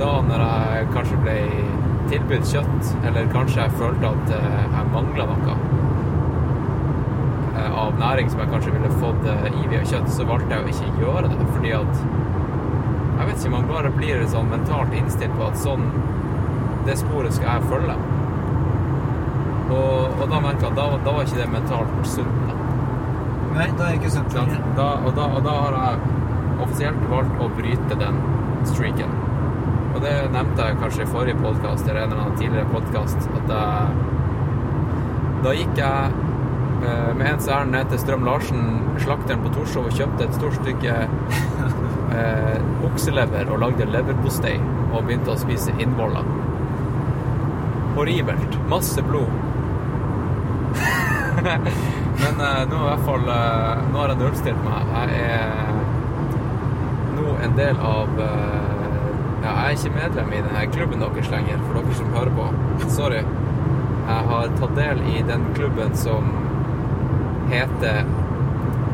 da når jeg kanskje ble tilbudt kjøtt, eller kanskje jeg følte at eh, jeg mangla noe eh, av næring som jeg kanskje ville fått eh, i via kjøtt, så valgte jeg å ikke gjøre det. Fordi at jeg vet ikke, man bare blir sånn mentalt innstilt på at sånn Det sporet skal jeg følge. Og, og da merka jeg at da, da var ikke det mentalt sunt. da. Nei, da er det ikke sunt lenger. Da, og, da, og da har jeg offisielt valgt å bryte den streaken. Og det nevnte jeg kanskje i forrige podkast eller en eller annen tidligere podkast, at jeg, da gikk jeg eh, med ens ærend ned til Strøm Larsen, slakteren på Torshov, og kjøpte et stort stykke eh, okselever og lagde leverpostei og begynte å spise innvoller. Horribelt. Masse blod. Men eh, nå i hvert fall eh, Nå har jeg nullstilt meg. Jeg er nå en del av eh, Ja, jeg er ikke medlem i denne klubben deres lenger, for dere som hører på. Sorry. Jeg har tatt del i den klubben som heter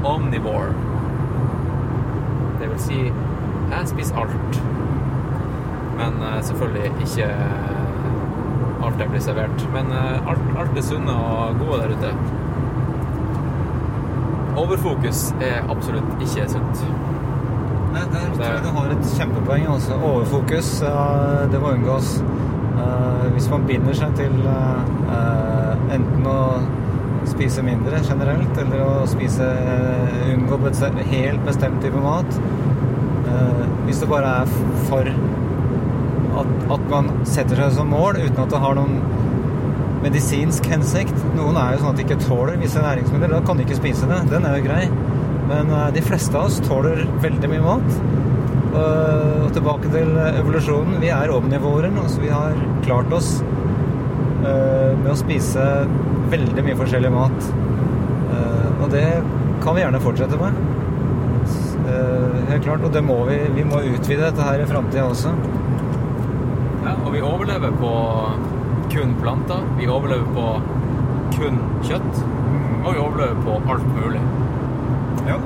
Omnivore. Det vil si, jeg spiser alt. Men selvfølgelig ikke alt jeg blir servert. Men alt, alt det sunne og gode der ute. Overfokus er absolutt ikke sunt. Nei, der tror jeg du har et kjempepoeng. Altså. Overfokus, det må unngås. Eh, hvis man binder seg til eh, enten å spise mindre generelt, eller å spise eh, unngå helt bestemt type mat Hvis det bare er for at, at man setter seg som mål uten at det har noen medisinsk hensikt Noen er jo sånn at de ikke tåler visse næringsmidler. Da kan de ikke spise det. Den er jo grei. Men eh, de fleste av oss tåler veldig mye mat. Og tilbake til evolusjonen. Vi er omnivårer. Altså vi har klart oss eh, med å spise veldig mye forskjellig mat. Eh, og det kan vi gjerne fortsette med. Eh, helt klart. Og det må vi. Vi må utvide dette her i framtida også. Ja, og vi overlever på kun planter. Vi overlever på kun kjøtt. Og vi overlever på alt mulig. Ja.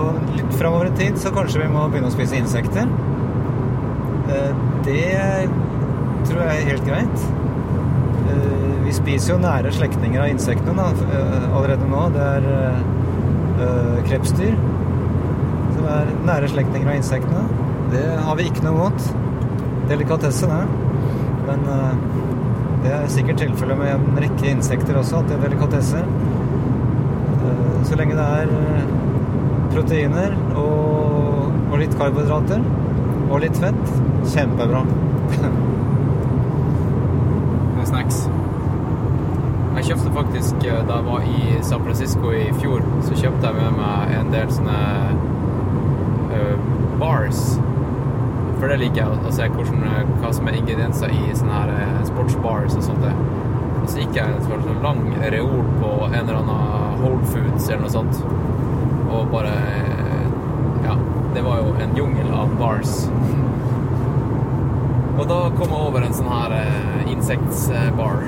Og litt framover i tid så kanskje vi må begynne å spise insekter. Eh, Det tror jeg er helt greit. Eh, Vi spiser jo nære slektninger av insektene eh, allerede nå. Det er krepsdyr som er nære slektninger av insektene. Det har vi ikke noe mot. Delikatesse, det. Men eh, det er sikkert tilfellet med en rekke insekter også, at det er delikatesser. Eh, Så lenge det er eh, proteiner og, og litt karbohydrater og litt fett, kjempebra. med snacks. Jeg kjøpte faktisk, da jeg var i San Francisco i fjor, så kjøpte jeg med meg en del sånne uh, bars. For det liker jeg, å se hvordan, eh, hva som er ingredienser i sånne her eh, sportsbars og sånt. Og så gikk jeg en sånn lang reol på en eller annen Whole Foods eller noe sånt. Og bare eh, Ja, det var jo en jungel av bars. Og da kom jeg over en sånn her insektsbar.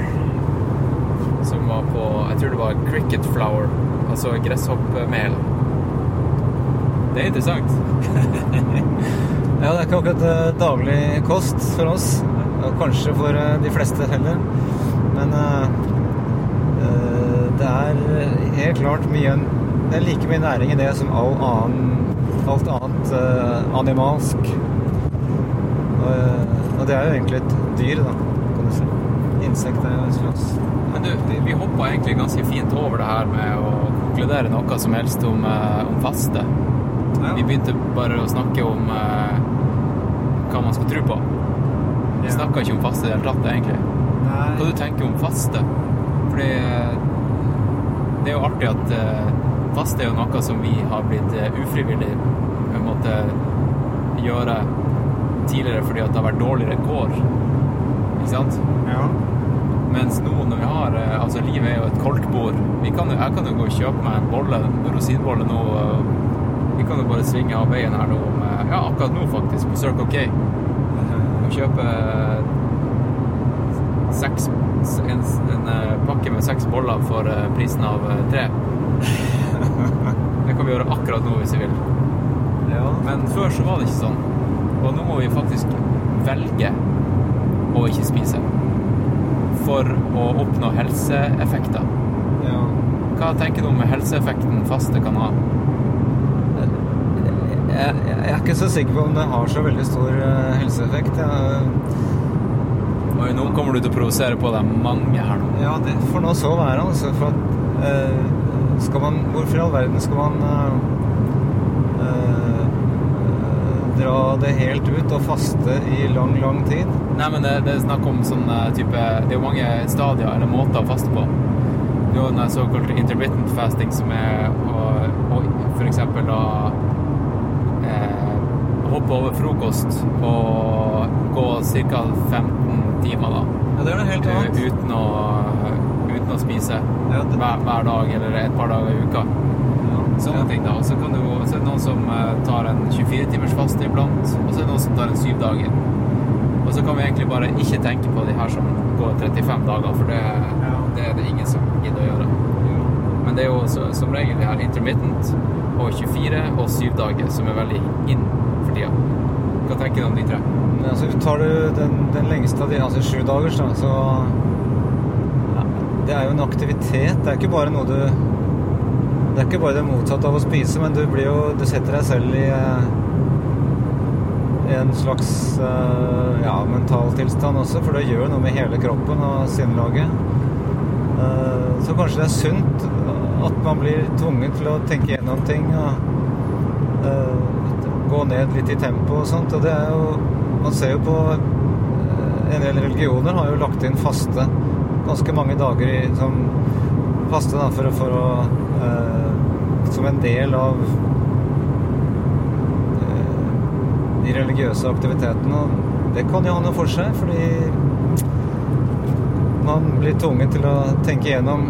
Som var på Jeg tror det var cricket flower, Altså gresshoppmel. Det er interessant. Ja, det er ikke akkurat eh, daglig kost for oss. Og kanskje for eh, de fleste heller. Men eh, det er helt klart mye Det er like mye næring i det som all annen, alt annet animalsk. Og, og det er jo egentlig et dyr, da, kan du si. Insekt er jo en slags Men du, vi hoppa egentlig ganske fint over det her med å konkludere noe som helst om, om faste. Ja. Vi begynte bare å snakke om eh, hva man skal tro på. Vi Ja. snakker ikke om faste i det hele tatt, egentlig. Hva du tenker om faste? Fordi eh, det er jo artig at eh, faste er jo noe som vi har blitt eh, ufrivillig måte gjøre tidligere fordi at det har vært dårligere kår. Ikke sant? Ja. Mens nå når vi har Altså, livet er jo et koldtbord. Vi kan jeg kan jo gå og kjøpe meg en bolle, en rosinbolle nå. Vi kan jo bare svinge av veien her nå Ja, akkurat nå, faktisk, på Circle K. Og kjøpe seks En, en eh, pakke med seks boller for eh, prisen av eh, tre. Det kan vi gjøre akkurat nå hvis vi vil. ja. Men før så var det ikke sånn. Og nå må vi faktisk velge å ikke spise. For å oppnå helseeffekter. ja. Hva tenker du om helseeffekten faste kan ha? Jeg, er ikke så sikker på om det har så veldig stor eh, helseeffekt. Jeg, Oi, nå kommer du til å provosere på deg mange her nå. Ja, det får nå så være, altså. For at eh, skal man Hvorfor i all verden skal man eh, eh, dra det helt ut og faste i lang, lang tid? Nei, men det, det er snakk om sånn eh, type Det er jo mange stadier eller måter å faste på. Er jo den såkalte intermittent fasting som er å, å eksempel da eh, hoppe over frokost og gå ca. 15 timer, da. Ja, det er noe helt annet. Uten å, uten å spise Ja, det- hver, hver dag eller et par dager i uka. Sånne ting, da. Og så kan du så er det noen som eh, tar en 24-timers faste iblant, og så er det noen som tar en syv dager. Og så kan vi egentlig bare ikke tenke på de her som går 35 dager, for det, det er det ingen som gidder å gjøre. Men det er jo så, som regel de her intermittent og 24 og 7 dager som er veldig in for tida. Hva tenker du om de tre? Ja, altså, tar du den, den lengste av de, altså sju dagers, da, så ja, Det er jo en aktivitet. Det er ikke bare noe du Det er ikke bare det motsatte av å spise, men du blir jo Du setter deg selv i eh, en slags eh, ja, mental tilstand også, for det gjør noe med hele kroppen og sinnelaget. Eh, Så kanskje det er sunt at man blir tvunget til å tenke gjennom ting og ned litt i tempo og sånt. Og det er jo Man ser jo på eh, En del religioner har jo lagt inn faste ganske mange dager i, som faste da, for, for å eh, som en del av eh, de religiøse aktivitetene. Og det kan jo ha noe for seg, fordi man blir tvunget til å tenke gjennom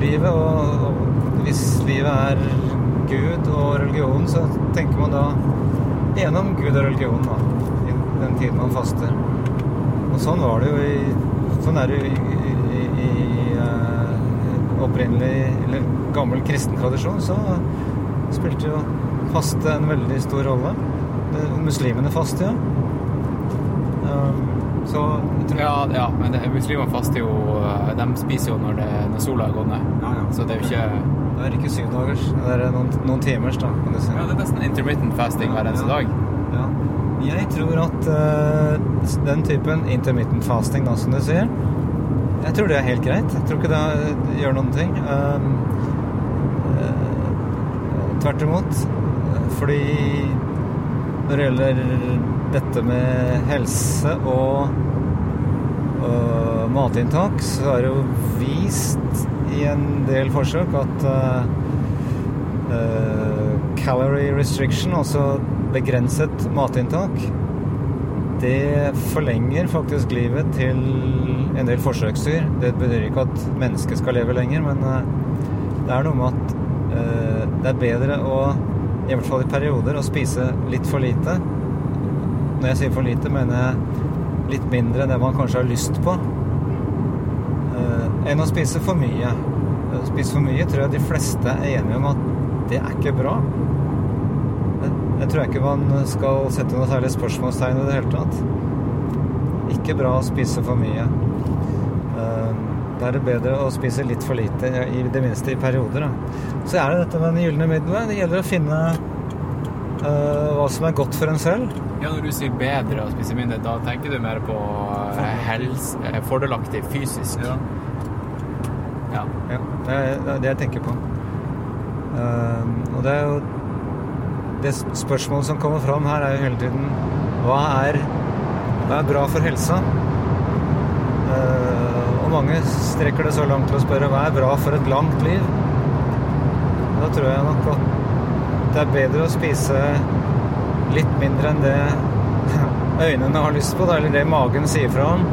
livet. Og, og hvis livet er Gud og religion, så tenker man da gjennom Gud og religion da, i den tiden man faster. Og sånn var det jo i Sånn er det jo i, i, i, i eh, opprinnelig eller gammel kristen tradisjon, så spilte jo faste en veldig stor rolle. Det- Muslimene faster ja. Um, så tror Ja, ja, men det, muslimene faster jo eh, De spiser jo når, det, når sola gått ned. Ja, ja. Så det er jo ikke Det er ikke syv dagers. Det er noen, noen timers, da, kan du si. Ja, det er nesten intermittent fasting hver eneste dag. Ja. Jeg tror at uh, den typen intermittent fasting, da, som du sier Jeg tror det er helt greit. Jeg tror ikke det eh, gjør noen ting. Uh, uh, tvert imot. Fordi når det gjelder dette med helse og matinntak, så er det jo vist i en del forsøk at øh, øh, calorie restriction, altså begrenset matinntak, det forlenger faktisk livet til en del forsøksdyr. Det betyr ikke at mennesket skal leve lenger, men øh, det er noe med at det er bedre å, i hvert fall i perioder, å spise litt for lite. Når jeg sier for lite, mener jeg litt mindre enn det man kanskje har lyst på, enn å spise for mye. Spise for mye tror jeg de fleste er enige om at det er ikke bra. Jeg, tror ikke man skal sette noe særlig spørsmålstegn i det hele tatt. Ikke bra å spise for mye. Eh, Da er det bedre å spise litt for lite, i det minste i perioder. Da. Så er det dette med den gylne middelen. Det gjelder å finne uh, hva som er godt for en selv. Ja, Når du sier bedre å spise mindre, da tenker du mer på eh, helse, eh, fordelaktig fysisk? Ja. Ja, det er det jeg tenker på. Eh, og det er jo Det spørsmålet som kommer fram her, er jo hele tiden Hva er, hva er bra for helsa? Eh, og mange strekker det så langt til å spørre hva er bra for et langt liv? Da tror jeg nok at det er bedre å spise litt mindre enn det øynene har lyst på, eller det magen sier fra om,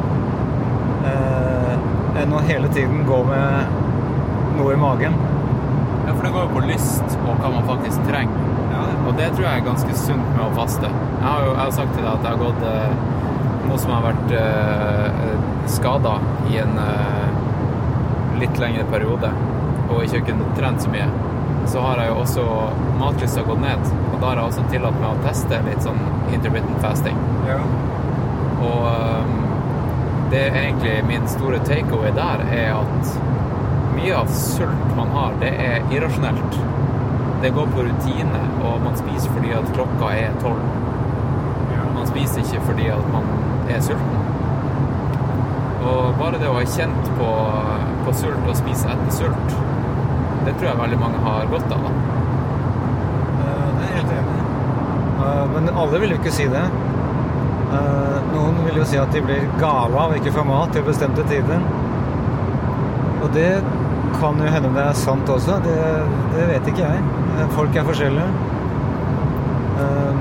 eh, enn å hele tiden gå med noe i magen. Ja, for det går jo på lyst og hva man faktisk trenger. Og det tror jeg er ganske sunt med å faste. Jeg har jo jeg har sagt til deg at jeg har gått eh, noe som har vært eh, skada i en eh, litt lengre periode og ikke kunnet trent så mye, så har jeg jo også matlysta gått ned. Og da har jeg også tillatt meg å teste litt sånn intermittent fasting. Ja. Og eh, det er egentlig min store takeaway der, er at mye av sult man har, det er irrasjonelt. Det går på rutine, og man spiser fordi at klokka er tolv. Man spiser ikke fordi at man er sulten. Og bare det å ha kjent på, på sult og spise etter sult, det tror jeg veldig mange har godt av. da. Eh, Det er jeg helt enig. Eh, Men alle vil jo ikke si det. Eh, Noen vil jo si at de blir gale av å ikke få mat til bestemte tider. Og det kan jo hende det er sant også. Det, det vet ikke jeg. Eh, Folk er forskjellige. Eh,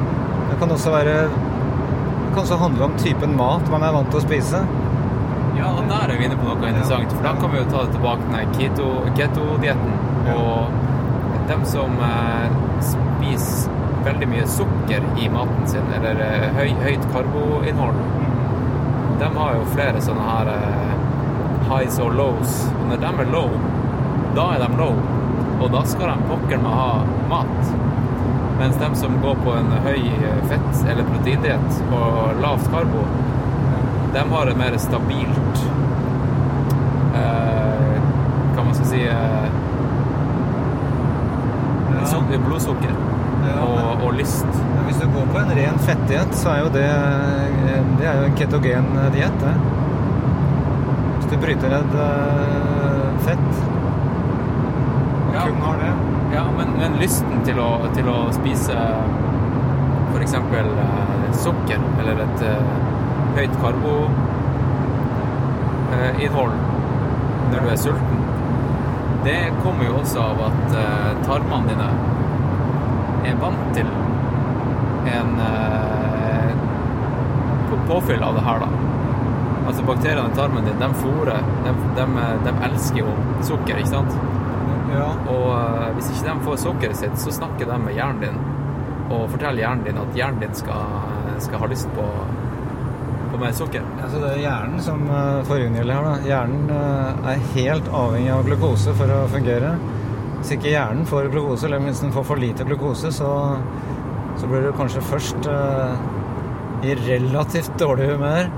Det kan også være Det kan også handle om typen mat man er vant til å spise. Ja, og der er vi inne på noe interessant, for da kan vi jo ta det tilbake til keto- keto-dietten. Og dem som eh, spiser veldig mye sukker i maten sin, eller høy, høyt karboinnhold, de har jo flere sånne her highs og lows. Og når de er low, da er de low, og da skal de pokker meg ha mat. Mens de som går på en høy eh, fett- eller proteindiett og lavt karbo, de har et mer stabilt eh, Hva man skal si eh, ja. blodsukker og, og lyst. Men hvis du går på en ren fettdiett, så er jo det Det er jo en ketogen diett, det. Hvis du bryter ned eh, fett Ja. Kun har det Ja, men, men lysten til å, til å spise f.eks. Eh, sukker eller et eh, høyt karboinnhold når du er sulten, det kommer jo også av at eh, tarmene dine er vant til en eh, påfyll av det her, da. Altså bakteriene i tarmen din, de fôrer de, de, de elsker jo sukker, ikke sant? Ja. Og eh, hvis ikke de får sukkeret sitt, så snakker de med hjernen din og forteller hjernen din at hjernen din skal, skal ha lyst på, på mer sukker. Altså det er hjernen som får unngjelde her. da. Hjernen eh, er helt avhengig av glukose for å fungere. Hvis ikke hjernen får glukose, eller hvis den får for lite glukose, så, så blir du kanskje først eh, i relativt dårlig humør.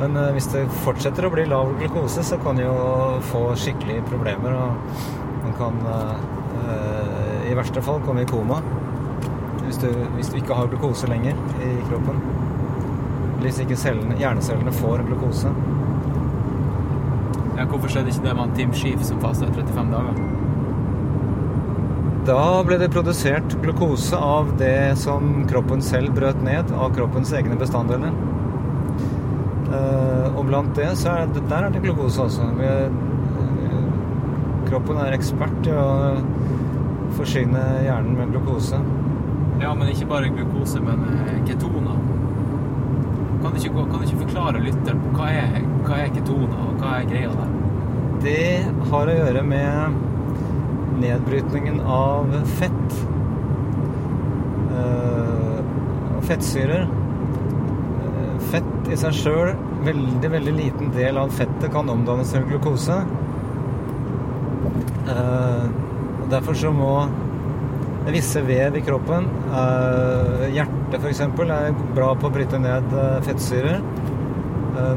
Men eh, hvis det fortsetter å bli lav glukose, så kan du jo få skikkelige problemer. Og kan eh, eh, i verste fall komme i koma hvis du, hvis du ikke har glukose lenger i kroppen. Hvis ikke cellene, hjernecellene får glukose. Ja, hvorfor skjedde ikke det med han Team Sheaf som fasta i 35 dager? Da ble det produsert glukose av det som kroppen selv brøt ned av kroppens egne bestanddeler. Eh, og blant det, så er det, der er det glukose også. Vi kroppen er ekspert i å forsyne hjernen med glukose. Ja, men ikke bare glukose, men eh, ketoner. Kan du ikke, kan du ikke forklare lytteren hva er, hva er ketoner, og hva er greia der? Det har å gjøre med nedbrytningen av fett. Eh, fettsyrer. Eh, fett i seg sjøl, veldig, veldig liten del av fettet kan omdannes til glukose. Eh, og derfor så må visse vev i kroppen eh, Hjertet f.eks. er bra på å bryte ned eh, fettsyrer.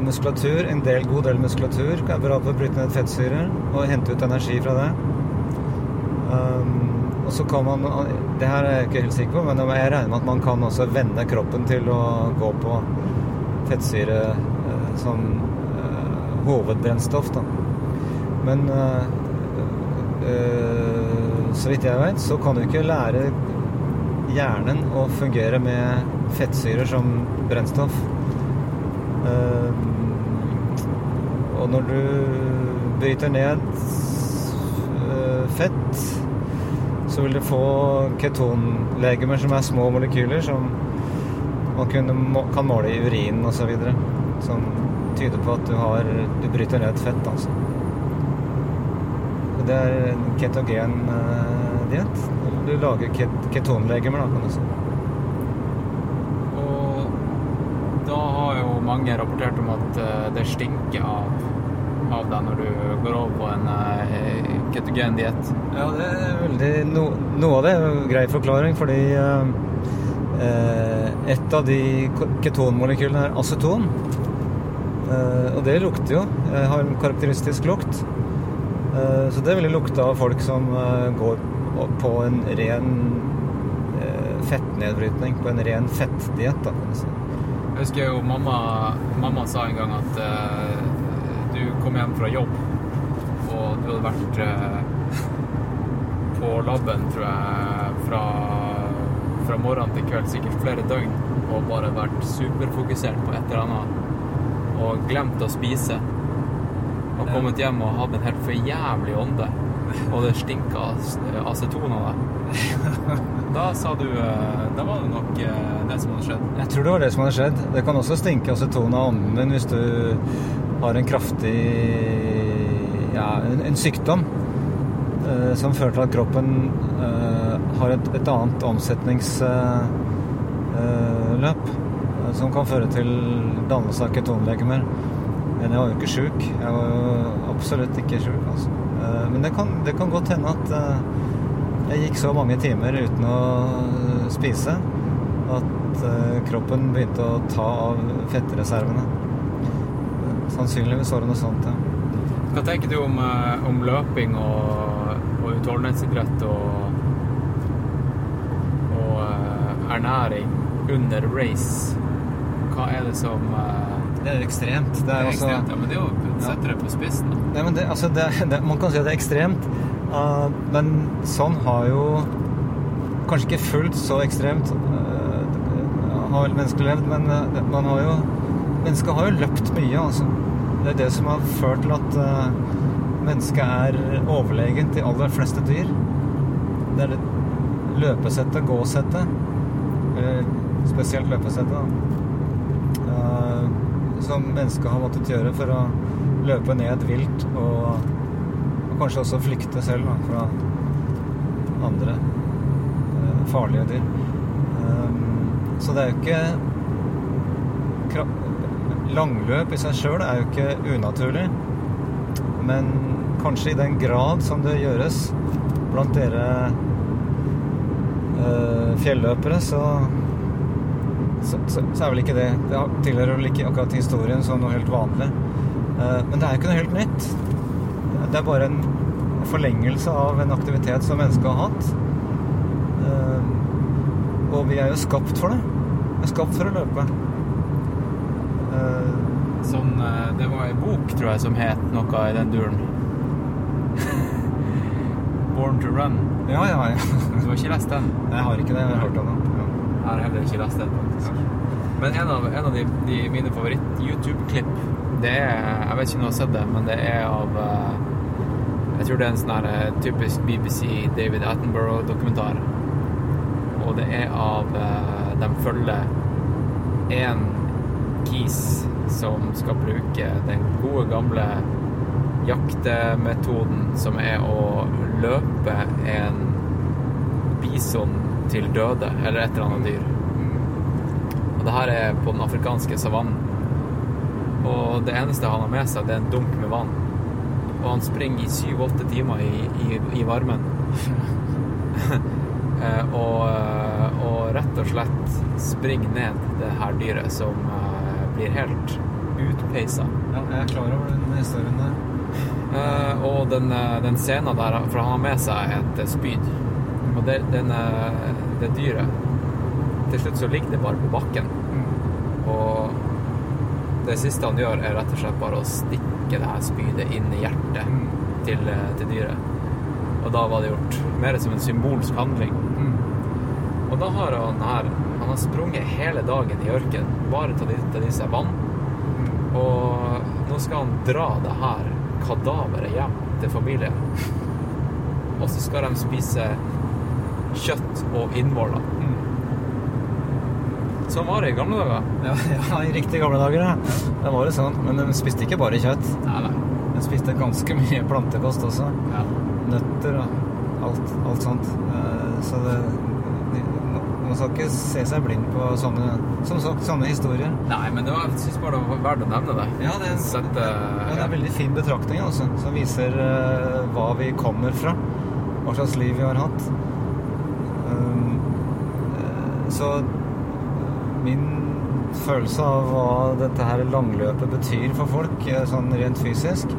Muskulatur, en del, god del muskulatur er bra på å bryte ned fettsyrer og hente ut energi fra det. Og så kan man Det her er jeg ikke helt sikker på, men jeg regner med at man kan også vende kroppen til å gå på fettsyre som hovedbrennstoff, da. Men så vidt jeg vet, så kan du ikke lære hjernen å fungere med fettsyrer som brennstoff. Eh, og når du bryter ned eh, fett, så vil du få ketonlegemer som er små molekyler som man kan måle i urinen osv. Som tyder på at du, har, du bryter ned fett, altså. Det er en ketogen eh, diett. Du lager ket ketonlegemer, da, kan du si. Og da har jo mange rapportert om at eh, det stinker av, av deg når du går over på en eh, ketogen diett. Ja, det er veldig no, Noe av det er en grei forklaring, fordi eh, et av de ketonmolekylene er aceton. Eh, og det lukter jo. har en karakteristisk lukt. Eh, så det ville lukte av folk som eh, går på en ren eh, fettnedbrytning, på en ren fettdiett, si. Jeg husker jo mamma, mamma sa en gang at uh, du kom hjem fra jobb, og du hadde vært uh, på labben, tror jeg, fra, fra morgen til kveld, sikkert flere døgn, og bare vært superfokusert på et eller annet, og glemt å spise. Og kommet hjem og hadde en helt for jævlig ånde, og det stinka aceton av deg. Da sa du eh, Da var det nok eh, det som hadde skjedd. Jeg tror det var det som hadde skjedd. Det kan også stinke aceton av ånden din hvis du har en kraftig ja, en, en sykdom eh, som fører til at kroppen har et, et annet omsetningsløp som kan føre til dannelse av ketonlegemer. Men jeg var jo ikke sjuk. Jeg var jo absolutt ikke sjuk. Altså. Eh, men det kan, det kan godt hende at eh, jeg gikk så mange timer uten å eh, spise at kroppen begynte å ta av fettreservene. Sannsynligvis var det noe sånt, ja. Hva tenker du om, om løping og, og utholdenhetsidrett og, og ernæring under race? Hva er det som Det er ekstremt. Det det er er også ekstremt? Ja, men det er jo setter det på spissen. Nei, men det, altså det, det, man kan si at det er ekstremt, uh, men sånn har jo Kanskje ikke fullt så ekstremt uh, har vel mennesker levd, men uh, man har jo Mennesker har jo løpt mye, altså. Det er det som har ført til at uh, mennesket er overlegent de aller fleste dyr. Det er det løpesettet, gåsettet, eller spesielt løpesettet, da, eh, som mennesket har måttet gjøre for å løpe ned vilt og, og kanskje også flykte selv da, fra andre eh, farlige dyr. Um, så det er jo ikke Langløp i seg sjøl er jo ikke unaturlig. Men kanskje i den grad som det gjøres blant dere eh, fjelløpere, så, så, så, så er vel ikke det Det tilhører vel ikke akkurat historien som noe helt vanlig. Eh, men det er jo ikke noe helt nytt. Det er bare en forlengelse av en aktivitet som mennesket har hatt. Eh, og vi er jo skapt for det. Vi er skapt for å løpe. Sånn, det var ei bok, tror jeg, som het noe i den duren. Born to Run. ja, ja, ja. Du har ikke lest den? Jeg har ikke det. Jeg har hørt om det. Jeg har heller ikke lest den, faktisk. Men en av, en av de, de mine favoritt-YouTube-klipp, det er Jeg vet ikke om du har sett det, men det er av eh, Jeg tror det er en sånn her eh, typisk BBC David Attenborough-dokumentar. Og det er av eh, De følger én kis som skal bruke den gode, gamle jaktemetoden som er å løpe en bison til døde, eller et eller annet dyr. Og det her er på den afrikanske savannen. Og det eneste han har med seg, det er en dunk med vann. Og han springer i syv-åtte timer i, i, i varmen. Eh, og, eh, og rett og slett springer ned det her dyret som eh, blir helt utpeisa. ja, jeg er klar over den historien der. Uh, og den, den scenen der, for han har med seg et spyd. Og det, den, det dyret Til slutt så ligger det bare på bakken. Og det siste han gjør, er rett og slett bare å stikke det her spydet inn i hjertet til, eh, til dyret. Og da var det gjort. Mer som en symbolsk handling. Og da har han her Han har sprunget hele dagen i ørken bare til, de- til disse vann. Og nå skal han dra det her kadaveret hjem til familien. Og så skal de spise kjøtt og innvoller. Sånn var det i gamle dager. Ja, ja, i riktig gamle dager, ja. Det var jo sånn. Men de spiste ikke bare kjøtt. Nei, nei. De spiste ganske mye plantekost også. Ja. Nøtter og alt, alt sånt. Eh, Så det Man skal ikke se seg blind på sånne, som sagt, sånne historier. Nei, men det var, jeg syns bare det var verdt å nevne det. Ja, det er, Sette ja, det er en veldig fin betraktning, også, som viser uh, hva vi kommer fra. Hva slags liv vi har hatt. Um, uh, så min følelse av hva dette her langløpet betyr for folk, eh, sånn rent fysisk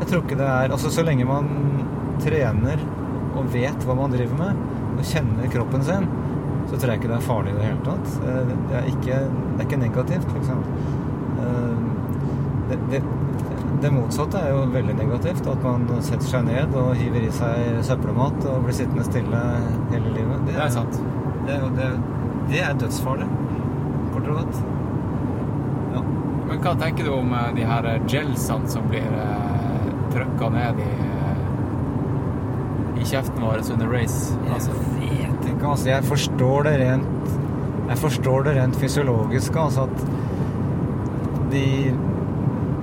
Jeg tror ikke det er Altså, så lenge man trener og vet hva man driver med, og kjenner kroppen sin, så tror jeg ikke det er farlig i det hele tatt. Eh, Det er ikke, det er ikke negativt, liksom. Det, det, det motsatte er jo veldig negativt. At man setter seg ned og hiver i seg søppelmat og blir sittende stille hele livet. Det er sant. Det det, det er dødsfarlig, og godt. Ja. Men hva tenker du om eh, de her eh, gelsene som blir uh, trykka ned i, eh, i kjeften vår under race? Altså, Jeg vet ikke, altså. Jeg forstår det rent Jeg forstår det rent fysiologisk, altså at de,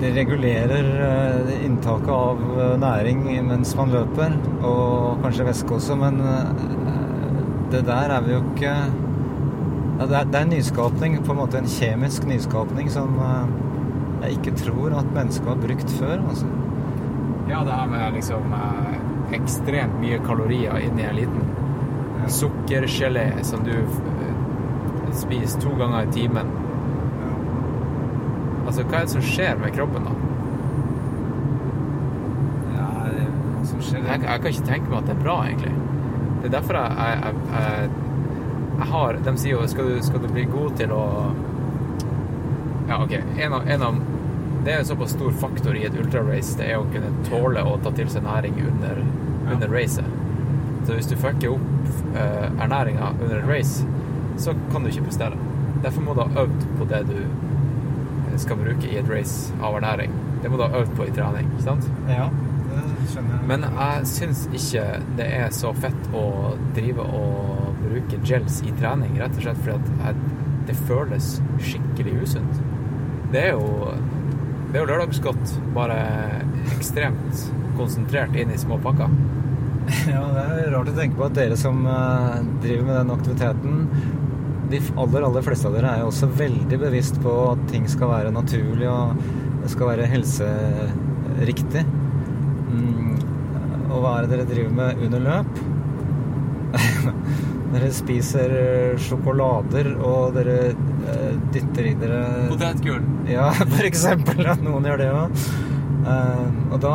de regulerer eh, inntaket av eh, næring mens man løper, og kanskje væske også, men eh, det der er vi jo ikke det, er, det er en nyskapning, på en måte en kjemisk nyskapning, som eh, jeg ikke tror at mennesker har brukt før. altså. ja, det her med liksom eh, ekstremt mye kalorier inni en liten sukkergelé som du eh, spiser to ganger i timen. Altså, hva er det som skjer med kroppen da? Ja, det, hva som skjer Jeg, jeg kan ikke tenke meg at det er bra, egentlig. Det er derfor jeg, jeg, jeg, jeg, har De sier jo skal du, skal du bli god til å Ja, OK. En av, en av Det er en såpass stor faktor i et ultrarace, det er å kunne tåle å ta til seg næring under, under racet. Så hvis du fucker opp uh, ernæringa under et race, så kan du ikke prestere. Derfor må du ha øvd på det du skal bruke i et race av ernæring. Det må du ha øvd på i trening, ikke sant? Ja, det skjønner jeg. Men jeg syns ikke det er så fett å drive og bruke gels i trening, rett og slett fordi det føles skikkelig usunt. Det er jo det er jo lørdagsgodt, bare ekstremt konsentrert inn i små pakker. Ja, det er rart å tenke på at dere som eh, driver med den aktiviteten De aller, aller fleste av dere er jo også veldig bevisst på at ting skal være naturlig og det skal være helseriktig. Mm, og hva er det dere driver med under løp? Dere spiser sjokolader, og dere eh, dytter i dere Potetgull. ja, for eksempel at noen gjør det òg. og da,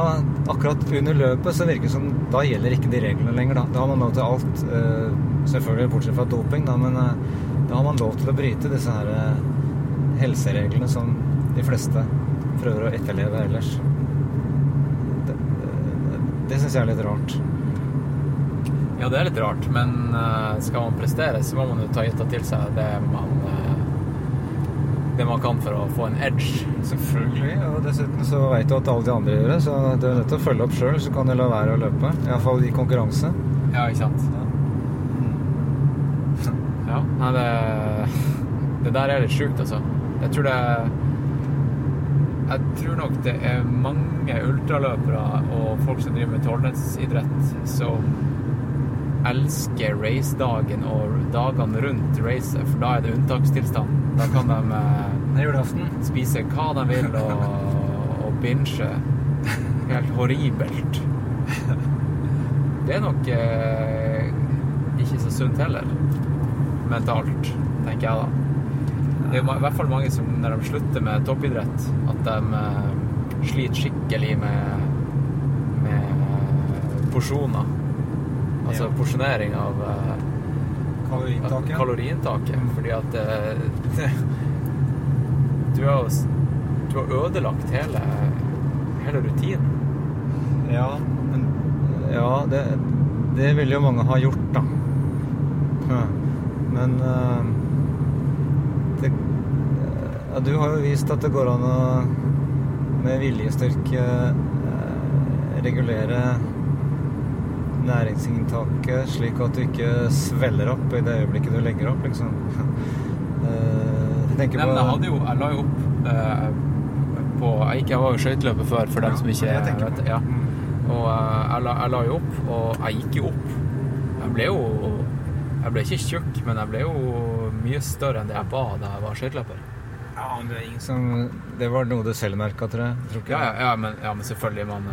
akkurat under løpet, så virker det som da gjelder ikke de reglene lenger. Da, da har man lov til alt, eh, selvfølgelig bortsett fra doping, da, men eh, da har man lov til å bryte disse her eh, helsereglene som de fleste prøver å etterleve ellers. Det, det, det syns jeg er litt rart. Ja, det er litt rart, men eh, skal man prestere, så må man jo ta, ta til seg det man eh, det man kan for å få en edge. Selvfølgelig, og dessuten så veit du at alle de andre gjør det, så du er nødt til å følge opp sjøl, så kan du la være å løpe. Iallfall i konkurranse. Ja, ikke sant? Ja, nei, det Det der er litt sjukt, altså. Jeg tror det Jeg tror nok det er mange ultraløpere og folk som driver med tårnhetsidrett, som elsker racedagen og dagene rundt racet, for da er det unntakstilstand. Da kan de eh, spise hva de vil og, og binge. Helt horribelt. Det er nok eh, ikke så sunt heller. Mentalt, tenker jeg da. Det er i hvert fall mange som når de slutter med toppidrett, at de eh, sliter skikkelig med, med porsjoner. Altså porsjonering av uh, Kaloriinntaket. kaloriinntaket. Fordi at uh, du, har, du har ødelagt hele, hele rutinen. Ja, men Ja, det, det vil jo mange ha gjort, da. Men uh, det, ja, Du har jo vist at det går an å med viljestyrke regulere næringsinntaket slik at du ikke sveller opp i det øyeblikket du legger opp, liksom. Eh, jeg Nei, men jeg hadde jo Jeg la jo opp eh, på Jeg gikk, jeg var jo skøyteløper før, for dem som ikke jeg vet Ja. Mm. Og eh, jeg, la, jeg la jo opp, og jeg gikk jo opp. Jeg ble jo Jeg ble ikke tjukk, men jeg ble jo mye større enn det jeg var da jeg var skøyteløper. Ja, men det er ingen som Det var noe du selv merka, tror jeg. Tror Ja, ja, ja, men, ja, men selvfølgelig, man,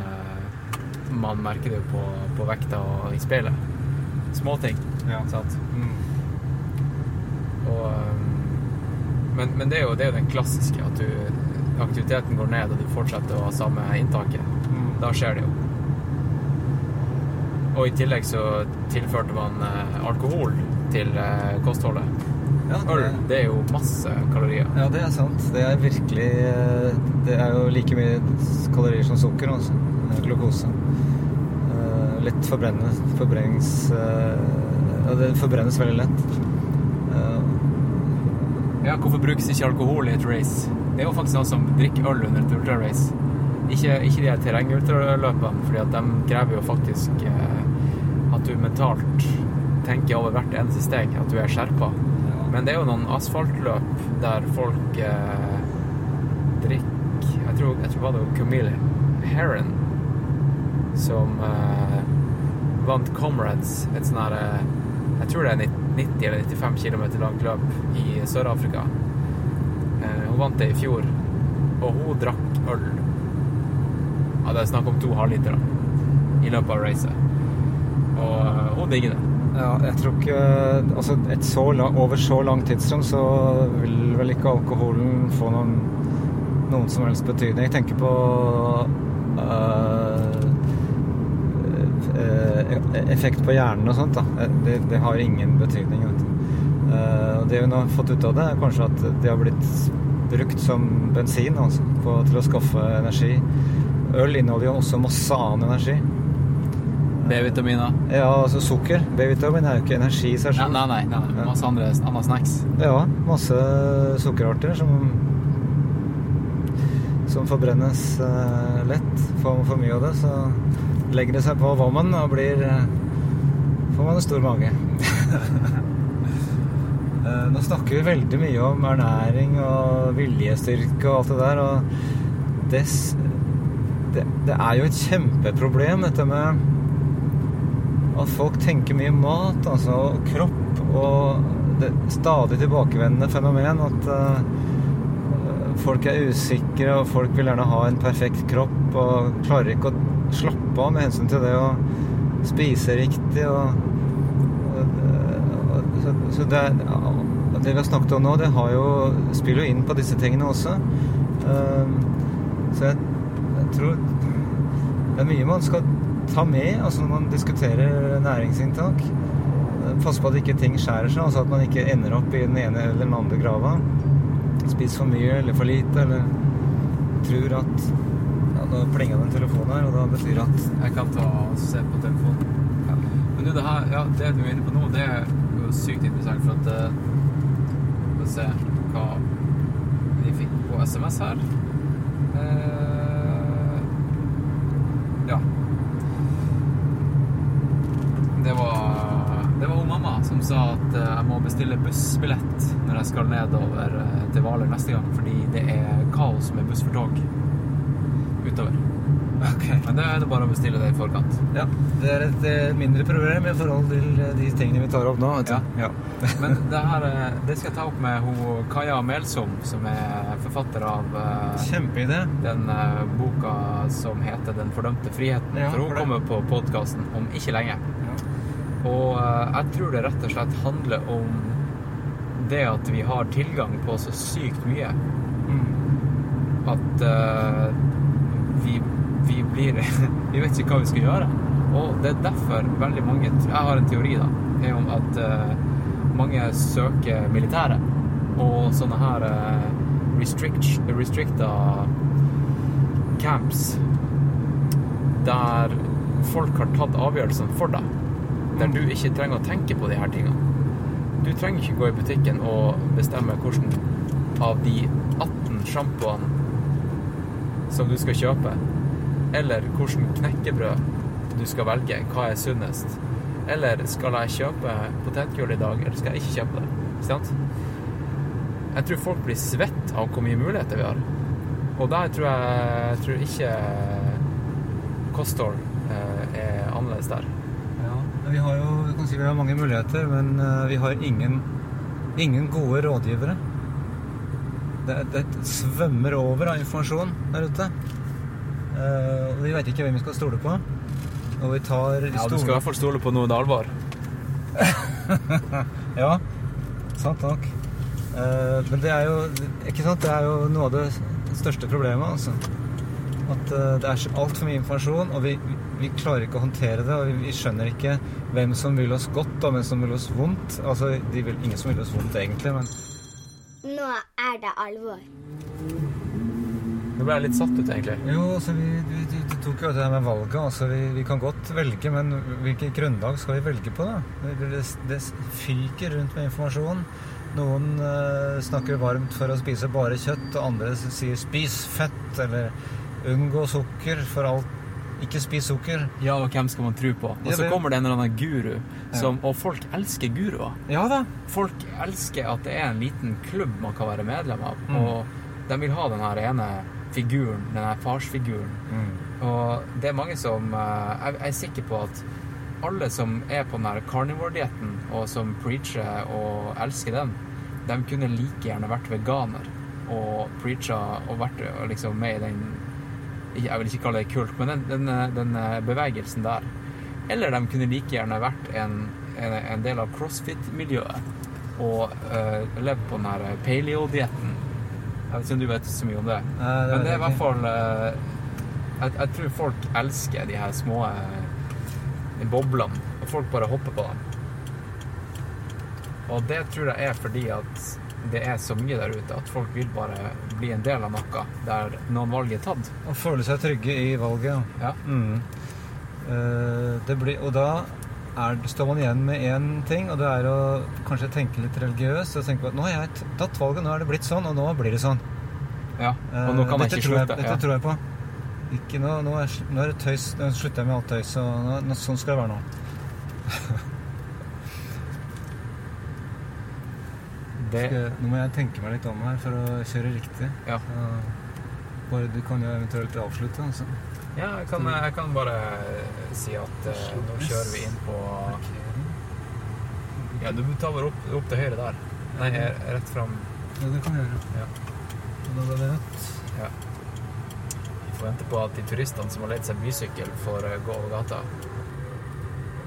man merker det jo på, på vekta og i speilet. Småting. Ja. Sant? Mm. Og, um, men men det, er jo, det er jo den klassiske, at du, aktiviteten går ned, og du fortsetter å ha samme inntaket. Mm. Da skjer det jo. Og i tillegg så tilførte man eh, alkohol til eh, kostholdet. Ja, Øl, det er jo masse kalorier. Ja, det er sant. Det er virkelig eh, Det er jo like mye kalorier som sukker, altså. Glukose. Eh, Lett forbrennende forbrennings... eh, Ja, det forbrennes veldig lett. Eh, Ja, hvorfor brukes ikke alkohol i et race? Det er jo faktisk noen som drikker øl under et ultrarace. Ikke, ikke de terrengultraløpene, at de krever jo faktisk at du mentalt tenker over hvert eneste steg, at du er skjerpa. Men det er jo noen asfaltløp der folk eh, drikker Jeg tror, jeg tror var det var Camille Heron som uh, vant Comrades, et sånn her eh, Jeg tror det er 90 eller 95 km langt løp i Sør-Afrika. Uh, hun vant det i fjor, og hun drakk øl. Ja, det er snakk om to halvlitere i løpet av racet. Og hun digger det. ja, jeg tror ikke Altså, så lang, over så lang tidsrom så vil vel ikke alkoholen få noen, noen som helst betydning. Jeg tenker på eh, effekt på hjernen og sånt. da. Det, det har ingen betydning. Eh, og det hun har fått ut av det, er kanskje at det har blitt brukt som bensin altså, på, til å skaffe energi. Øl inneholder jo også masse annen energi. B-vitamin, da? Ja, altså sukker. B-vitamin er jo ikke energi i seg selv. nei, nei, nei. Masse andre, andre snacks. Ja, masse sukkerarter som som forbrennes eh, lett. Får man for mye av det, så legger det seg på vommen og blir eh, Får man en stor mage. Eh, Nå snakker vi veldig mye om ernæring og viljestyrke og alt det der, og det, det, det er jo et kjempeproblem, dette med at folk tenker mye mat, altså og kropp, og det stadig tilbakevendende fenomen at uh, folk er usikre, og folk vil gjerne ha en perfekt kropp og klarer ikke å slappe av med hensyn til det å spise riktig og, og, og så, så det, det vi har snakket om nå, det har jo, spiller jo inn på disse tingene også. Um, så jeg, jeg tror det er mye man skal ta med altså når man diskuterer næringsinntak. Passe på at ikke ting skjærer seg, altså at man ikke ender opp i den ene eller den andre grava. Spis for mye eller for lite, eller tror at Nå plinga det en telefon her, og da betyr at Jeg kan ta og se på telefonen. Men du, det her, ja, det du er inne på nå, det er jo sykt interessant, for at eh, vi se hva vi fikk på SMS her. Eh, ja. Det var Det var mamma som sa at eh, jeg må bestille bussbillett når jeg skal nedover eh, til Hvaler neste gang, fordi det er kaos med buss for tog utover. Men det er det bare å bestille det i forkant. Ja, det er et eh, mindre problem i forhold til eh, de tingene vi tar opp nå. vet du. Ja. Men det her eh, det skal jeg ta opp med hun Kaja Melsom, som er forfatter av Kjempeide. Den boka som heter 'Den fordømte friheten'. Ja, for hun for kommer på podkasten om ikke lenge. Og eh, jeg tror det rett og slett handler om det at vi har tilgang på så sykt mye Mm. at eh, vi, vi blir Vi vet ikke hva vi skal gjøre. Og det er derfor veldig mange Jeg har en teori, da. er om at uh, mange søker militæret. Og sånne her uh, restrict, restricta camps der folk har tatt avgjørelsen for deg. Der du ikke trenger å tenke på de her tingene. Du trenger ikke gå i butikken og bestemme hvordan av de 18 sjampoene som du skal kjøpe, eller hvordan knekkebrød du skal velge, hva er sunnest. Eller skal jeg kjøpe potetgull i dag, eller skal jeg ikke kjøpe det? Ikke sant? Jeg tror folk blir svett av hvor mye muligheter vi har. Og der tror jeg, jeg tror ikke kosthold eh, er annerledes der. Ja, vi har jo vi kan si vi har mange muligheter, men eh, vi har ingen, ingen gode rådgivere. Det, det svømmer over av informasjon der ute. Eh, og vi vet ikke hvem vi skal stole på. Og vi tar Ja, du skal i hvert fall stole på noe alvor. Ja, sant nok. Uh, men det er jo ikke sant? Det er jo noe av det største problemet, altså. At uh, det er altfor mye informasjon, og vi, vi klarer ikke å håndtere det. Og vi, vi skjønner ikke hvem som vil oss godt, og hvem som vil oss vondt. Altså, vil, ingen som vil oss vondt, egentlig, men er det alvor. Nå ble jeg litt satt ut, egentlig. Jo, så vi, vi, vi, vi tok jo det her med valget. Altså, vi, vi kan godt velge, men hvilket grunnlag skal vi velge på, da? Det, det, det fyker rundt med informasjon. Noen eh, snakker varmt for å spise bare kjøtt, og andre sier 'spis fett', eller 'unngå sukker for alt'. Ikke spis sukker. Ja, og hvem skal man tro på? Og så kommer det en eller annen guru, som, og folk elsker guruer. Ja da. Folk elsker at det er en liten klubb man kan være medlem av, Mm. og de vil ha den her ene figuren, den her farsfiguren. Og det er mange som eh, Jeg er sikker på at alle som er på den her carnivore-dietten, og som preacher og elsker den, de kunne like gjerne vært veganer og preacha og vært liksom med i den Jeg vil ikke kalle det kult, men den, den, den eh, bevegelsen der. Eller de kunne like gjerne vært en, en, en del av crossfit-miljøet og uh, levd på den her paleo-dietten. Jeg vet ikke om du vet så mye om det. Nei, det Men det er i hvert fall uh, jeg, jeg tror folk elsker de her små uh, boblene. Og folk bare hopper på dem. Og det tror jeg er fordi at det er så mye der ute at folk vil bare bli en del av noe der noen valg er tatt. Og føle seg trygge i valget. Ja. Mm. Eh, det blir, og da er, står man igjen med én ting, og det er å kanskje tenke litt religiøst. Og tenke på at nå har jeg tatt valget, nå er det blitt sånn, og nå blir det sånn. Ja, og nå Eh, kan man dette ikke slutte. jeg. Dette Ja. tror jeg på. Ikke nå, nå, er, nå er det tøys. Nå slutter jeg med alt tøys. Nå, sånn skal det være nå. Det nå må jeg tenke meg litt om her for å kjøre riktig. Ja. Bare du kan jo eventuelt avslutte. Altså. Ja, jeg kan, jeg kan bare si at eh, nå kjører vi inn på Ja, du tar bare opp, opp til høyre der. Nei, rett fram. Ja, det kan jeg gjøre. Ja. Da ble det rødt. Vi får vente på at de turistene som har leid seg bysykkel, får eh, gå over gata.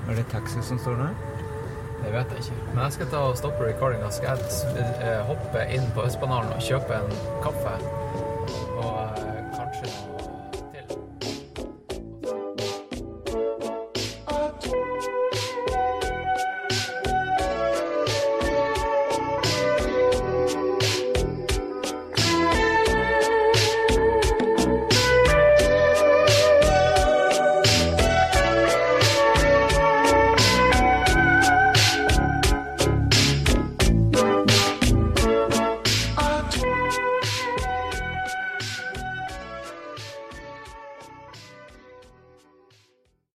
Er det taxi som står der? Det vet jeg ikke. Men jeg skal ta og stoppe recordinga. Skal jeg eh, hoppe inn på Østbanalen og kjøpe en kaffe? Og eh,